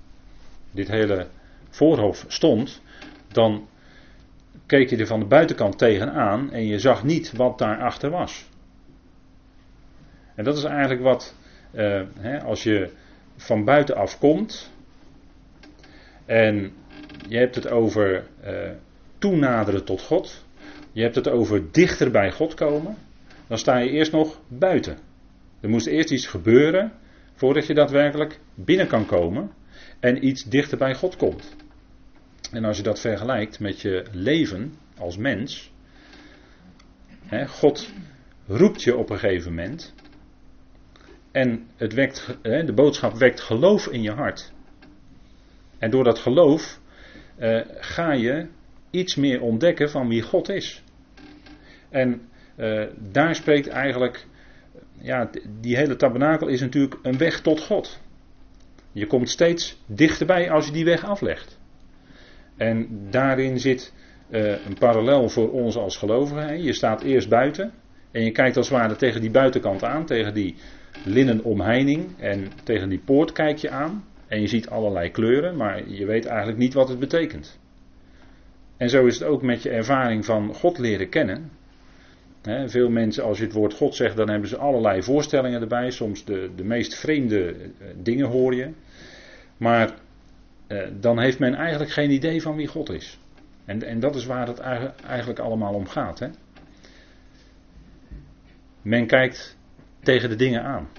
dit hele voorhof stond, dan keek je er van de buitenkant tegenaan en je zag niet wat daarachter was. En dat is eigenlijk wat, hè, als je van buitenaf komt en je hebt het over uh, toenaderen tot God. Je hebt het over dichter bij God komen. Dan sta je eerst nog buiten. Er moest eerst iets gebeuren voordat je daadwerkelijk binnen kan komen en iets dichter bij God komt. En als je dat vergelijkt met je leven als mens, hè, God roept je op een gegeven moment en het wekt, hè, de boodschap wekt geloof in je hart. En door dat geloof uh, ga je iets meer ontdekken van wie God is. En uh, daar spreekt eigenlijk, ja, die hele tabernakel is natuurlijk een weg tot God. Je komt steeds dichterbij als je die weg aflegt. En daarin zit uh, een parallel voor ons als gelovigen. Je staat eerst buiten en je kijkt als het ware tegen die buitenkant aan, tegen die linnen omheining en tegen die poort kijk je aan. En je ziet allerlei kleuren, maar je weet eigenlijk niet wat het betekent. En zo is het ook met je ervaring van God leren kennen. Veel mensen, als je het woord God zegt, dan hebben ze allerlei voorstellingen erbij. Soms de, de meest vreemde eh, dingen hoor je. Maar eh, dan heeft men eigenlijk geen idee van wie God is. En, en dat is waar het eigenlijk allemaal om gaat. Hè? Men kijkt tegen de dingen aan.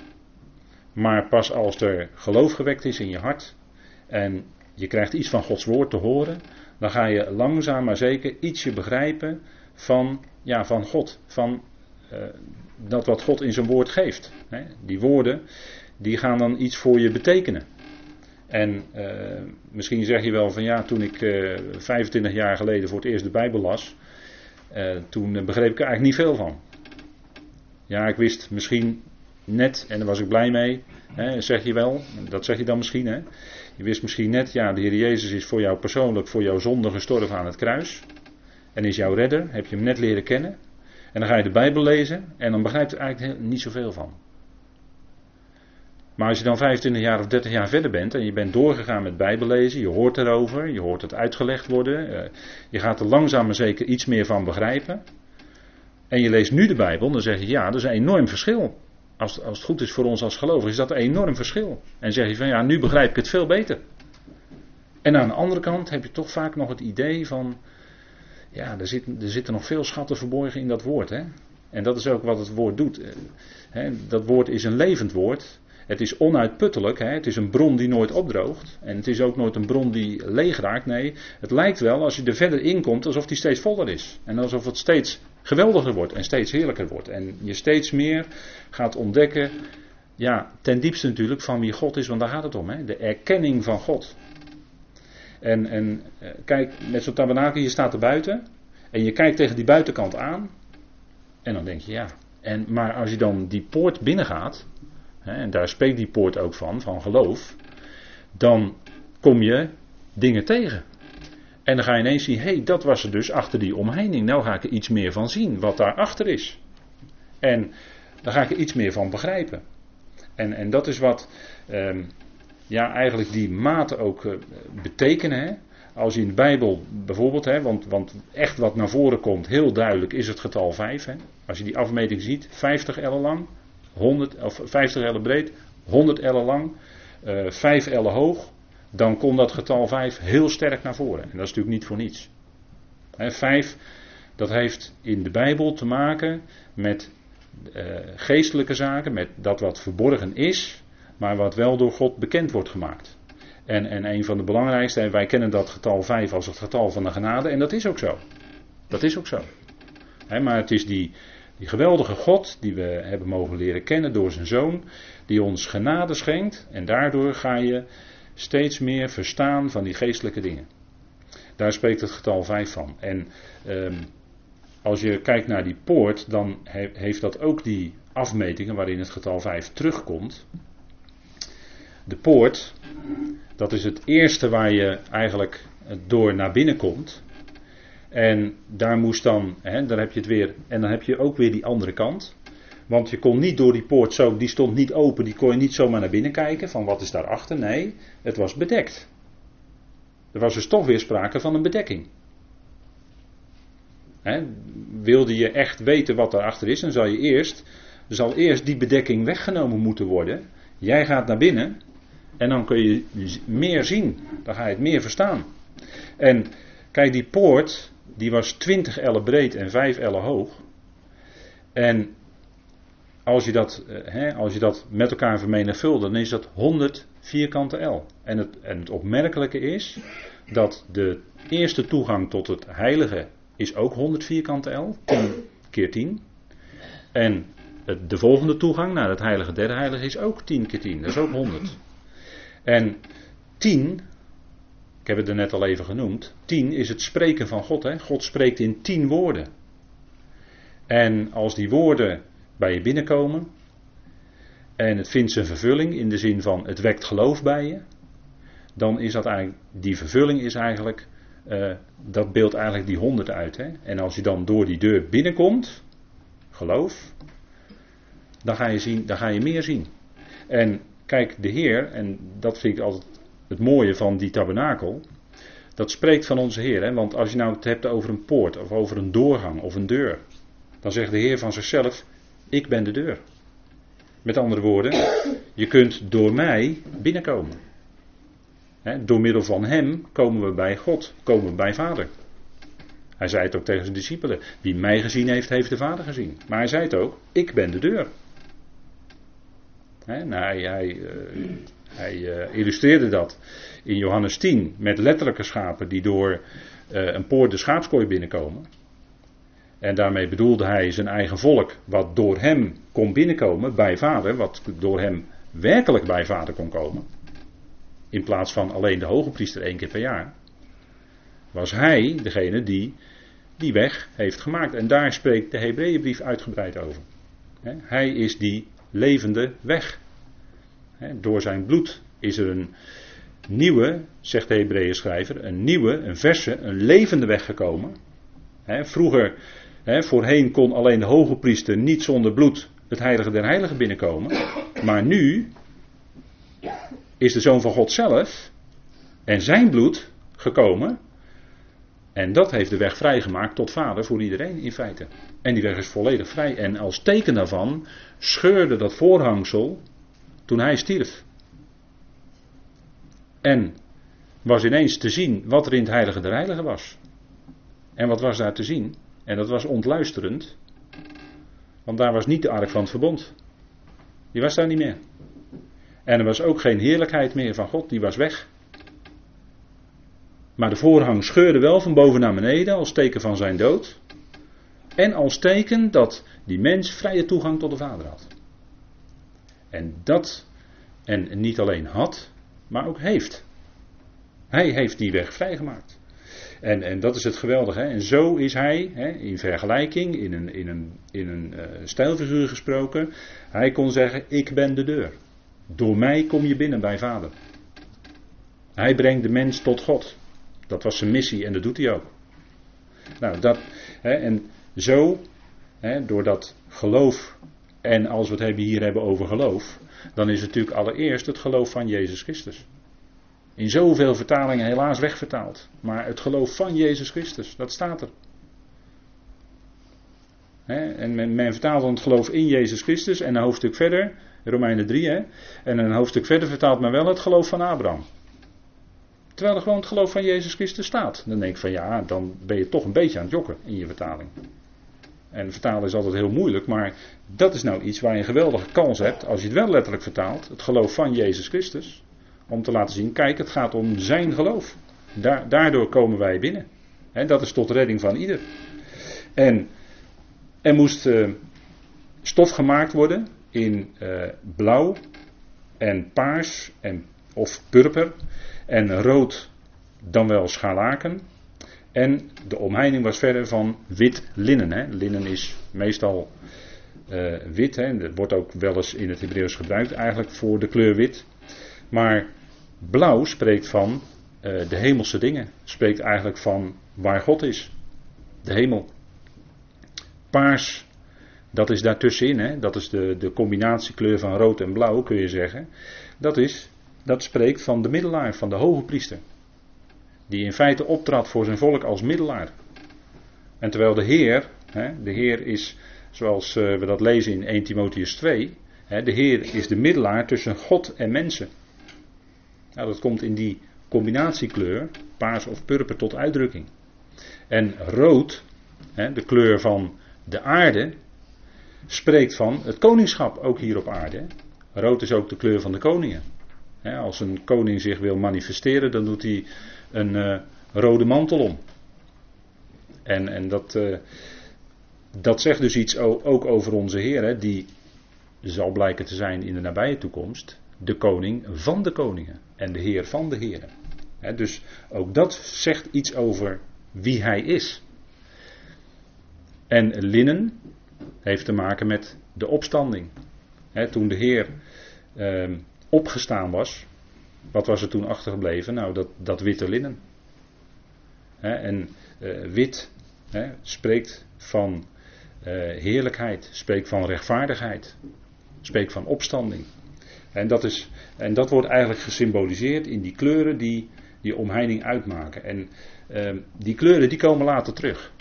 Maar pas als er geloof gewekt is in je hart en je krijgt iets van Gods woord te horen, dan ga je langzaam maar zeker ietsje begrijpen van, ja, van God. Van uh, dat wat God in zijn woord geeft. Hè. Die woorden, die gaan dan iets voor je betekenen. En uh, misschien zeg je wel van ja, toen ik uh, 25 jaar geleden voor het eerst de Bijbel las, toen begreep ik er eigenlijk niet veel van. Ja, ik wist misschien net, en daar was ik blij mee, hè, zeg je wel, dat zeg je dan misschien, hè. Je wist misschien net, ja, de Heer Jezus is voor jou persoonlijk, voor jouw zonde gestorven aan het kruis. En is jouw redder, heb je hem net leren kennen. En dan ga je de Bijbel lezen en dan begrijpt je er eigenlijk niet zoveel van. Maar als je dan 25 jaar of 30 jaar verder bent en je bent doorgegaan met Bijbellezen, je hoort erover, je hoort het uitgelegd worden, eh, je gaat er langzaam maar zeker iets meer van begrijpen. En je leest nu de Bijbel, dan zeg je ja, dat is een enorm verschil. Als, als het goed is voor ons als gelovigen, is dat een enorm verschil. En zeg je van ja, nu begrijp ik het veel beter. En aan de andere kant heb je toch vaak nog het idee van, ja, er, zit, er zitten nog veel schatten verborgen in dat woord. Hè? En dat is ook wat het woord doet. Eh, dat woord is een levend woord. Het is onuitputtelijk. Hè? Het is een bron die nooit opdroogt. En het is ook nooit een bron die leeg raakt. Nee, het lijkt wel als je er verder in komt alsof die steeds voller is. En alsof het steeds geweldiger wordt en steeds heerlijker wordt. En je steeds meer gaat ontdekken. Ja, ten diepste natuurlijk van wie God is, want daar gaat het om. Hè? De erkenning van God. En, en eh, kijk, met zo'n tabernakel, je staat er buiten. En je kijkt tegen die buitenkant aan. En dan denk je, ja. En, maar als je dan die poort binnengaat. Hè, en daar spreekt die poort ook van, van geloof. Dan kom je dingen tegen. En dan ga je ineens zien, hé, hey, dat was er dus achter die omheining. Nou ga ik er iets meer van zien, wat daarachter is. En dan ga ik er iets meer van begrijpen. En, en dat is wat, um, ja, eigenlijk die maten ook uh, betekenen. Hè? Als je in de Bijbel bijvoorbeeld, hè, want, want echt wat naar voren komt, heel duidelijk, is het getal 5. Hè? Als je die afmeting ziet, 50 ellen lang, 100, of 50 ellen breed, 100 ellen lang, uh, 5 ellen hoog, dan komt dat getal 5 heel sterk naar voren. En dat is natuurlijk niet voor niets. Hè, 5, dat heeft in de Bijbel te maken met uh, geestelijke zaken, met dat wat verborgen is, maar wat wel door God bekend wordt gemaakt. En, en een van de belangrijkste, wij kennen dat getal 5 als het getal van de genade, en dat is ook zo. Dat is ook zo. Maar het is die, die geweldige God die we hebben mogen leren kennen door zijn zoon, die ons genade schenkt, en daardoor ga je steeds meer verstaan van die geestelijke dingen. Daar spreekt het getal 5 van. En um, als je kijkt naar die poort, dan he, heeft dat ook die afmetingen waarin het getal 5 terugkomt. De poort, dat is het eerste waar je eigenlijk door naar binnen komt. En daar moest dan, hè, daar heb je het weer, en dan heb je ook weer die andere kant. Want je kon niet door die poort zo, die stond niet open, die kon je niet zomaar naar binnen kijken van wat is daarachter. Nee, het was bedekt. Er was dus toch weer sprake van een bedekking. He, wilde je echt weten wat daarachter is, dan zal je eerst, zal eerst die bedekking weggenomen moeten worden. Jij gaat naar binnen en dan kun je meer zien. Dan ga je het meer verstaan. En kijk, die poort, die was 20 ellen breed en 5 ellen hoog. En als je dat, hè, als je dat met elkaar vermenigvuldigt, dan is dat 100 vierkante L. En het, en het opmerkelijke is dat de eerste toegang tot het heilige is ook 100 vierkante L, 10 keer 10. En de volgende toegang naar het heilige derde heilige is ook 10 keer 10, dat is ook 100. En 10, ik heb het er net al even genoemd, 10 is het spreken van God. Hè? God spreekt in 10 woorden. En als die woorden bij je binnenkomen. En het vindt zijn vervulling in de zin van het wekt geloof bij je. Dan is dat eigenlijk, die vervulling is eigenlijk, uh, dat beeldt eigenlijk die honderd uit. Hè? En als je dan door die deur binnenkomt, geloof, dan ga je, zien, dan ga je meer zien. En kijk, de Heer, en dat vind ik altijd het mooie van die tabernakel, dat spreekt van onze Heer. Hè? Want als je nou het hebt over een poort of over een doorgang of een deur, dan zegt de Heer van zichzelf, ik ben de deur. Met andere woorden, je kunt door mij binnenkomen. door middel van hem komen we bij God, komen we bij Vader. Hij zei het ook tegen zijn discipelen. Wie mij gezien heeft, heeft de Vader gezien. Maar hij zei het ook, ik ben de deur. Nou, hij, hij, Hij uh, illustreerde dat in Johannes 10 met letterlijke schapen die door uh, een poort de schaapskooi binnenkomen. En daarmee bedoelde hij zijn eigen volk, wat door hem kon binnenkomen bij vader, wat door hem werkelijk bij vader kon komen. In plaats van alleen de hoge priester één keer per jaar. Was hij degene die die weg heeft gemaakt. En daar spreekt de Hebreeënbrief uitgebreid over. Hij is die levende weg. Door zijn bloed is er een nieuwe, zegt de Hebreeën schrijver, een nieuwe, een verse, een levende weg gekomen. Vroeger, voorheen kon alleen de hoge priester niet zonder bloed het heilige der heiligen binnenkomen. Maar nu is de Zoon van God zelf en zijn bloed gekomen en dat heeft de weg vrijgemaakt tot vader voor iedereen in feite. En die weg is volledig vrij. En als teken daarvan scheurde dat voorhangsel toen hij stierf. En was ineens te zien wat er in het heilige der heiligen was. En wat was daar te zien? En dat was ontluisterend. Want daar was niet de ark van het verbond. Die was daar niet meer. En er was ook geen heerlijkheid meer van God, die was weg. Maar de voorhang scheurde wel van boven naar beneden als teken van zijn dood. En als teken dat die mens vrije toegang tot de Vader had. En dat, en niet alleen had, maar ook heeft. Hij heeft die weg vrijgemaakt. En, en dat is het geweldige. En zo is hij, hè, in vergelijking, in een, in een, in een uh, stijlfiguur gesproken, hij kon zeggen: Ik ben de deur. Door mij kom je binnen bij Vader. Hij brengt de mens tot God. Dat was zijn missie en dat doet hij ook. Nou, dat, hè, en zo, hè, door dat geloof, en als we het hier hebben over geloof, dan is het natuurlijk allereerst het geloof van Jezus Christus. In zoveel vertalingen helaas wegvertaald. Maar het geloof van Jezus Christus, dat staat er. en men, men, vertaalt dan het geloof in Jezus Christus en een hoofdstuk verder, Romeinen 3, hè, en een hoofdstuk verder vertaalt men wel het geloof van Abraham. Terwijl er gewoon het geloof van Jezus Christus staat. Dan denk ik van ja, dan ben je toch een beetje aan het jokken in je vertaling. En vertalen is altijd heel moeilijk, maar dat is nou iets waar je een geweldige kans hebt, als je het wel letterlijk vertaalt, het geloof van Jezus Christus. Om te laten zien, kijk, het gaat om zijn geloof. daardoor komen wij binnen. dat is tot redding van ieder. En er moest uh, stof gemaakt worden in uh, blauw en paars en, of purper. En rood dan wel scharlaken. En de omheining was verder van wit linnen. Hè. Linnen is meestal uh, wit. Hè. Dat wordt ook wel eens in het Hebreeuws gebruikt eigenlijk voor de kleur wit. Maar blauw spreekt van uh, de hemelse dingen. Spreekt eigenlijk van waar God is. De hemel. Paars, dat is daartussenin. Hè. Dat is de, de combinatiekleur van rood en blauw kun je zeggen. Dat is dat spreekt van de middelaar, van de hoge priester. Die in feite optrad voor zijn volk als middelaar. En terwijl de Heer, hè, de Heer is, zoals eh, we dat lezen in 1 Timotheus 2, hè, de Heer is de middelaar tussen God en mensen. Nou, dat komt in die combinatiekleur, paars of purper, tot uitdrukking. En rood, hè, de kleur van de aarde, spreekt van het koningschap ook hier op aarde. Rood is ook de kleur van de koningen als een koning zich wil manifesteren, dan doet hij een uh, rode mantel om. En, en dat, uh, dat zegt dus iets ook over onze Heer, hè, die zal blijken te zijn in de nabije toekomst, de koning van de koningen en de Heer van de heren. He, dus ook dat zegt iets over wie hij is. En linnen heeft te maken met de opstanding. He, toen de Heer. Uh, opgestaan was, wat was er toen achtergebleven? Nou, dat, dat witte linnen. en uh, wit spreekt van uh, heerlijkheid, spreekt van rechtvaardigheid, spreekt van opstanding. En dat, is, en dat wordt eigenlijk gesymboliseerd in die kleuren die die omheining uitmaken. En uh, die kleuren die komen later terug.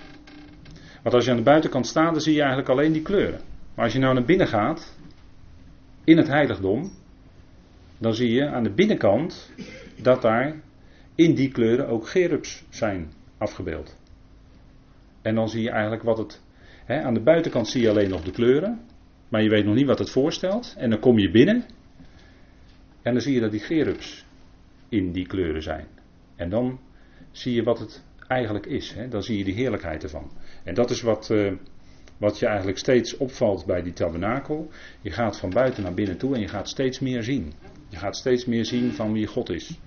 Want als je aan de buitenkant staat, dan zie je eigenlijk alleen die kleuren. Maar als je nou naar binnen gaat, in het heiligdom, dan zie je aan de binnenkant dat daar in die kleuren ook gerubs zijn afgebeeld. En dan zie je eigenlijk wat het. Hè, aan de buitenkant zie je alleen nog de kleuren, maar je weet nog niet wat het voorstelt. En dan kom je binnen En dan zie je dat die gerubs in die kleuren zijn. En dan zie je wat het eigenlijk is. Hè? Dan zie je de heerlijkheid ervan. En dat is wat, uh, wat je eigenlijk steeds opvalt bij die tabernakel. Je gaat van buiten naar binnen toe en je gaat steeds meer zien. Je gaat steeds meer zien van wie God is.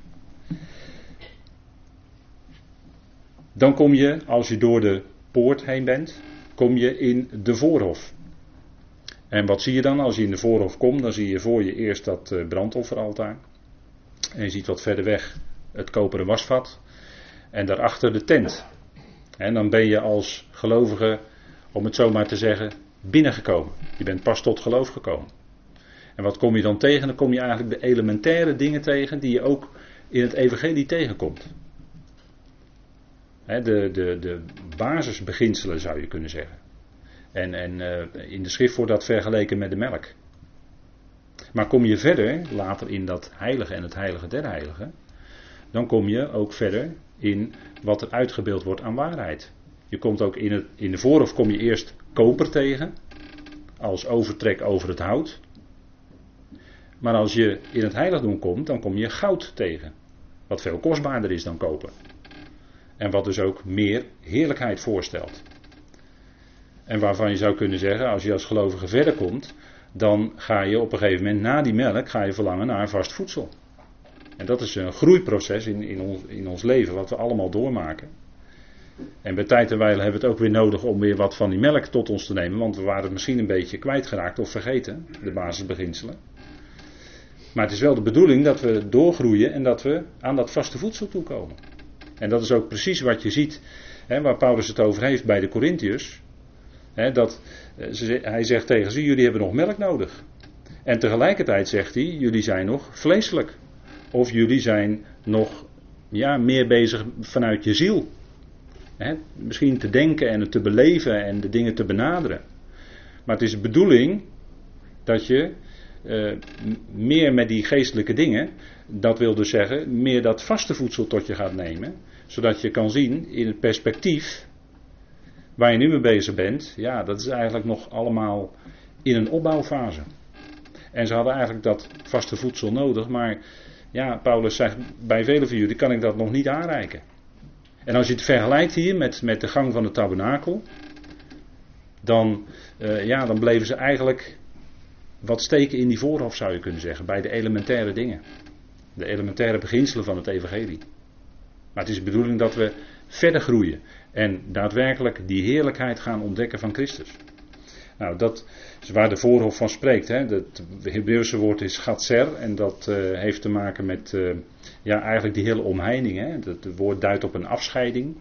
Dan kom je, als je door de poort heen bent, kom je in de voorhof. En wat zie je dan als je in de voorhof komt? Dan zie je voor je eerst dat eh, brandofferaltaar. En je ziet wat verder weg het koperen wasvat. En daarachter de tent. En dan ben je als gelovige, om het zo maar te zeggen, binnengekomen. Je bent pas tot geloof gekomen. En wat kom je dan tegen? Dan kom je eigenlijk de elementaire dingen tegen die je ook in het evangelie tegenkomt. de, de, de basisbeginselen zou je kunnen zeggen. En, en uh, in de schrift wordt dat vergeleken met de melk. Maar kom je verder, later in dat heilige en het heilige der heiligen, dan kom je ook verder in wat er uitgebeeld wordt aan waarheid. Je komt ook in, het, in de voorhof kom je eerst koper tegen, als overtrek over het hout. Maar als je in het heiligdom komt, dan kom je goud tegen. Wat veel kostbaarder is dan koper. En wat dus ook meer heerlijkheid voorstelt. En waarvan je zou kunnen zeggen, als je als gelovige verder komt, dan ga je op een gegeven moment na die melk ga je verlangen naar vast voedsel. En dat is een groeiproces in, in, ons, in ons leven, wat we allemaal doormaken. En bij tijd en wijle hebben we het ook weer nodig om weer wat van die melk tot ons te nemen, want we waren het misschien een beetje kwijtgeraakt of vergeten, de basisbeginselen. Maar het is wel de bedoeling dat we doorgroeien en dat we aan dat vaste voedsel toekomen. En dat is ook precies wat je ziet, hè, waar Paulus het over heeft bij de Corinthiërs. dat, eh, hij zegt tegen ze, jullie hebben nog melk nodig. En tegelijkertijd zegt hij, jullie zijn nog vleeselijk. Of jullie zijn nog ja, meer bezig vanuit je ziel. misschien te denken en het te beleven en de dingen te benaderen. Maar het is de bedoeling dat je uh, meer met die geestelijke dingen, dat wil dus zeggen, meer dat vaste voedsel tot je gaat nemen, zodat je kan zien in het perspectief waar je nu mee bezig bent, ja, dat is eigenlijk nog allemaal in een opbouwfase. En ze hadden eigenlijk dat vaste voedsel nodig, maar ja, Paulus zegt, bij velen van jullie kan ik dat nog niet aanreiken. En als je het vergelijkt hier met, met de gang van de tabernakel, dan, uh, ja, dan bleven ze eigenlijk wat steken in die voorhof, zou je kunnen zeggen, bij de elementaire dingen. De elementaire beginselen van het evangelie. Maar het is de bedoeling dat we verder groeien en daadwerkelijk die heerlijkheid gaan ontdekken van Christus. Nou, dat is waar de voorhof van spreekt. Hè. Het Hebreeuwse woord is gatser en dat uh, heeft te maken met uh, ja, eigenlijk die hele omheining. Hè. Het woord duidt op een afscheiding.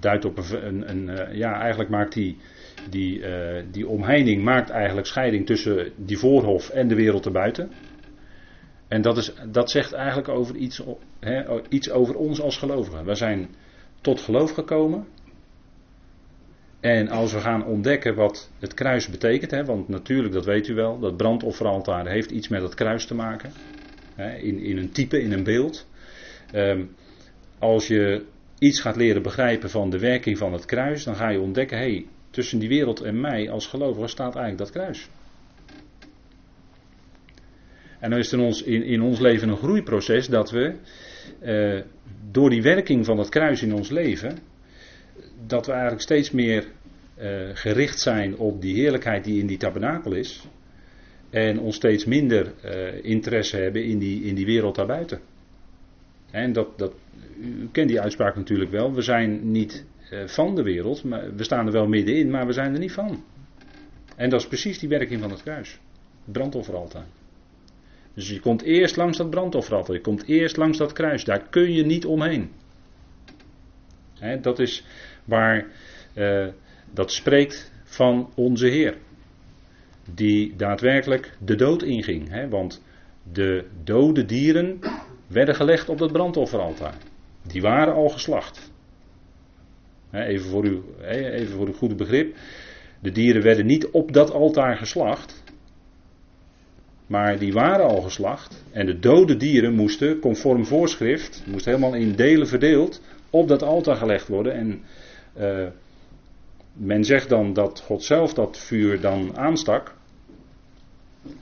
Duidt op een, een, een uh, ja, eigenlijk maakt die, die, die omheining maakt eigenlijk scheiding tussen die voorhof en de wereld erbuiten. En dat, is, dat zegt eigenlijk over iets, iets over ons als gelovigen. We zijn tot geloof gekomen. En als we gaan ontdekken wat het kruis betekent, hè, want natuurlijk, dat weet u wel, dat brandofferaltaar heeft iets met het kruis te maken. In, in een type, in een beeld. Um, als je iets gaat leren begrijpen van de werking van het kruis, dan ga je ontdekken, hé, hey, tussen die wereld en mij als gelovige staat eigenlijk dat kruis. En dan is het in ons, in, in ons leven een groeiproces dat we uh, door die werking van het kruis in ons leven, dat we eigenlijk steeds meer uh, gericht zijn op die heerlijkheid die in die tabernakel is. En ons steeds minder uh, interesse hebben in die, in die wereld daarbuiten. En dat, dat, u kent die uitspraak natuurlijk wel. We zijn niet van de wereld, maar we staan er wel middenin, maar we zijn er niet van. En dat is precies die werking van het kruis. Brandofferaltaar. Dus je komt eerst langs dat brandofferaltaar, je komt eerst langs dat kruis. Daar kun je niet omheen. He, dat is waar uh, dat spreekt van onze Heer. Die daadwerkelijk de dood inging. Want de dode dieren werden gelegd op dat brandofferaltaar. Die waren al geslacht. Even voor, uw, even voor uw goede begrip. De dieren werden niet op dat altaar geslacht. Maar die waren al geslacht. En de dode dieren moesten, conform voorschrift, moesten helemaal in delen verdeeld, op dat altaar gelegd worden. En uh, men zegt dan dat God zelf dat vuur dan aanstak.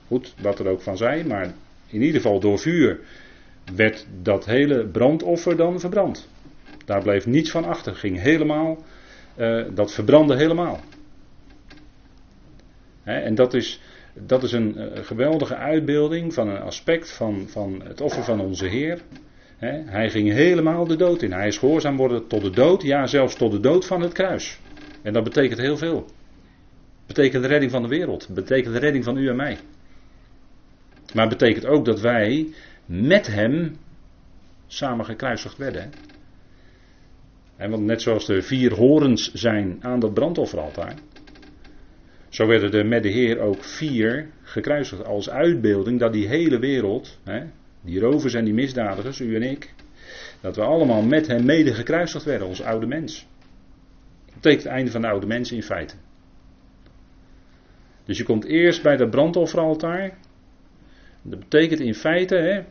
Goed, wat er ook van zij, maar in ieder geval door vuur werd dat hele brandoffer dan verbrand. Daar bleef niets van achter, ging helemaal, uh, dat verbrandde helemaal. en dat is, dat is een uh, geweldige uitbeelding van een aspect van, van het offer van onze Heer. hij ging helemaal de dood in. Hij is gehoorzaam worden tot de dood, ja zelfs tot de dood van het kruis. En dat betekent heel veel. Betekent de redding van de wereld. Betekent de redding van u en mij. Maar betekent ook dat wij met hem samen gekruisigd werden. En want net zoals de vier horens zijn aan dat brandofferaltaar. Zo werden er met de Heer ook vier gekruisigd als uitbeelding dat die hele wereld, hè, die rovers en die misdadigers, u en ik, dat we allemaal met hem mede gekruisigd werden, ons oude mens. Dat betekent het einde van de oude mens in feite. Dus je komt eerst bij dat brandofferaltaar. Dat betekent in feite, hè,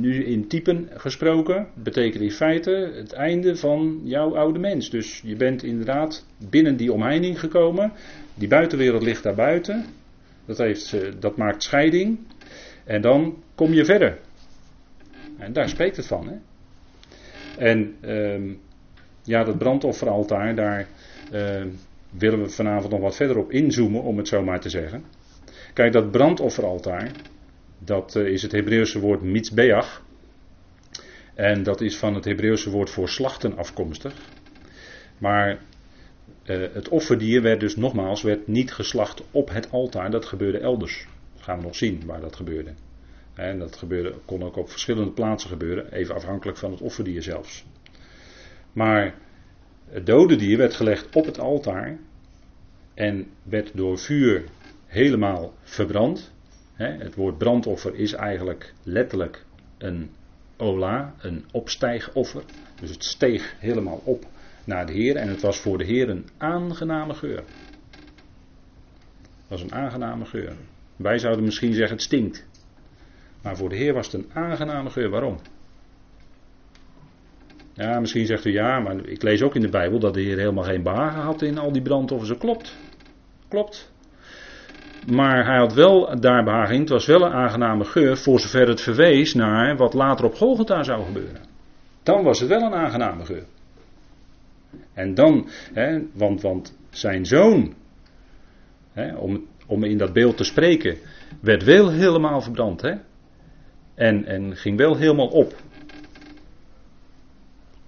nu in typen gesproken, betekent in feite het einde van jouw oude mens. Dus je bent inderdaad binnen die omheining gekomen. Die buitenwereld ligt daar buiten. Dat, heeft, dat maakt scheiding. En dan kom je verder. En daar spreekt het van. Hè? En ehm, ja, dat brandofferaltaar, daar ehm, willen we vanavond nog wat verder op inzoomen, om het zo maar te zeggen. Kijk, dat brandofferaltaar, dat eh, is het Hebreeuwse woord mitzbeach. En dat is van het Hebreeuwse woord voor slachten afkomstig. Maar uh, het offerdier werd dus nogmaals werd niet geslacht op het altaar. Dat gebeurde elders. Dat gaan we nog zien waar dat gebeurde. En dat gebeurde, kon ook op verschillende plaatsen gebeuren. Even afhankelijk van het offerdier zelfs. Maar het dode dier werd gelegd op het altaar. En werd door vuur helemaal verbrand. Het woord brandoffer is eigenlijk letterlijk een ola, een opstijgoffer. Dus het steeg helemaal op naar de Heer en het was voor de Heer een aangename geur. Het was een aangename geur. Wij zouden misschien zeggen het stinkt. Maar voor de Heer was het een aangename geur. Waarom? Ja, misschien zegt u ja, maar ik lees ook in de Bijbel dat de Heer helemaal geen behagen had in al die brandoffers. Dat klopt. Klopt. Maar hij had wel daar behagen in. Het was wel een aangename geur voor zover het verwees naar wat later op Golgotha zou gebeuren. Dan was het wel een aangename geur. En dan, hè, want, want zijn zoon, hè, om, om in dat beeld te spreken, werd wel helemaal verbrand. Hè? En, en ging wel helemaal op.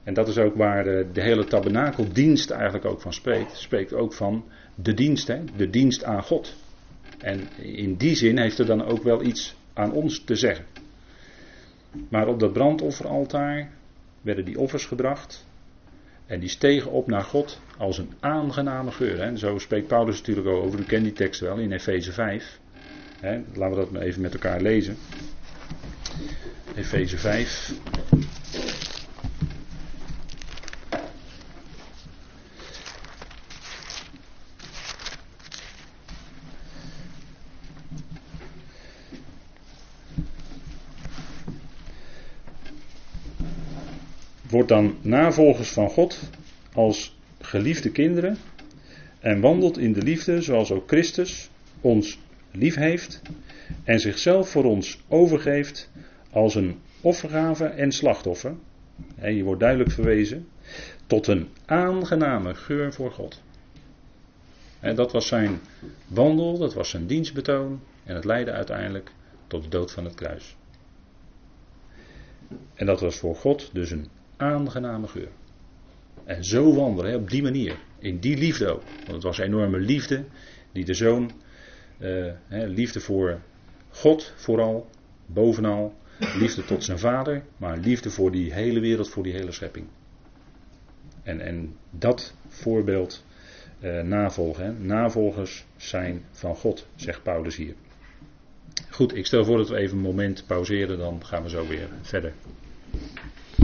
En dat is ook waar de, de hele tabernakeldienst eigenlijk ook van spreekt. Spreekt ook van de dienst, hè? de dienst aan God. En in die zin heeft er dan ook wel iets aan ons te zeggen. Maar op dat brandofferaltaar werden die offers gebracht. En die stegen op naar God als een aangename geur. Hè. Zo spreekt Paulus natuurlijk over. U kent die tekst wel in Efeze 5. Hè. Laten we dat even met elkaar lezen. Efeze 5. Dan navolgers van God als geliefde kinderen en wandelt in de liefde zoals ook Christus ons lief heeft en zichzelf voor ons overgeeft als een offergave en slachtoffer. En je wordt duidelijk verwezen tot een aangename geur voor God. En dat was zijn wandel, dat was zijn dienstbetoon en het leidde uiteindelijk tot de dood van het kruis. En dat was voor God dus een aangename geur. En zo wandelen, op die manier, in die liefde ook. Want het was enorme liefde die de zoon, uh, liefde voor God vooral, bovenal, liefde tot zijn vader, maar liefde voor die hele wereld, voor die hele schepping. En, en dat voorbeeld uh, navolgen. Navolgers zijn van God, zegt Paulus hier. Goed, ik stel voor dat we even een moment pauzeren, dan gaan we zo weer verder.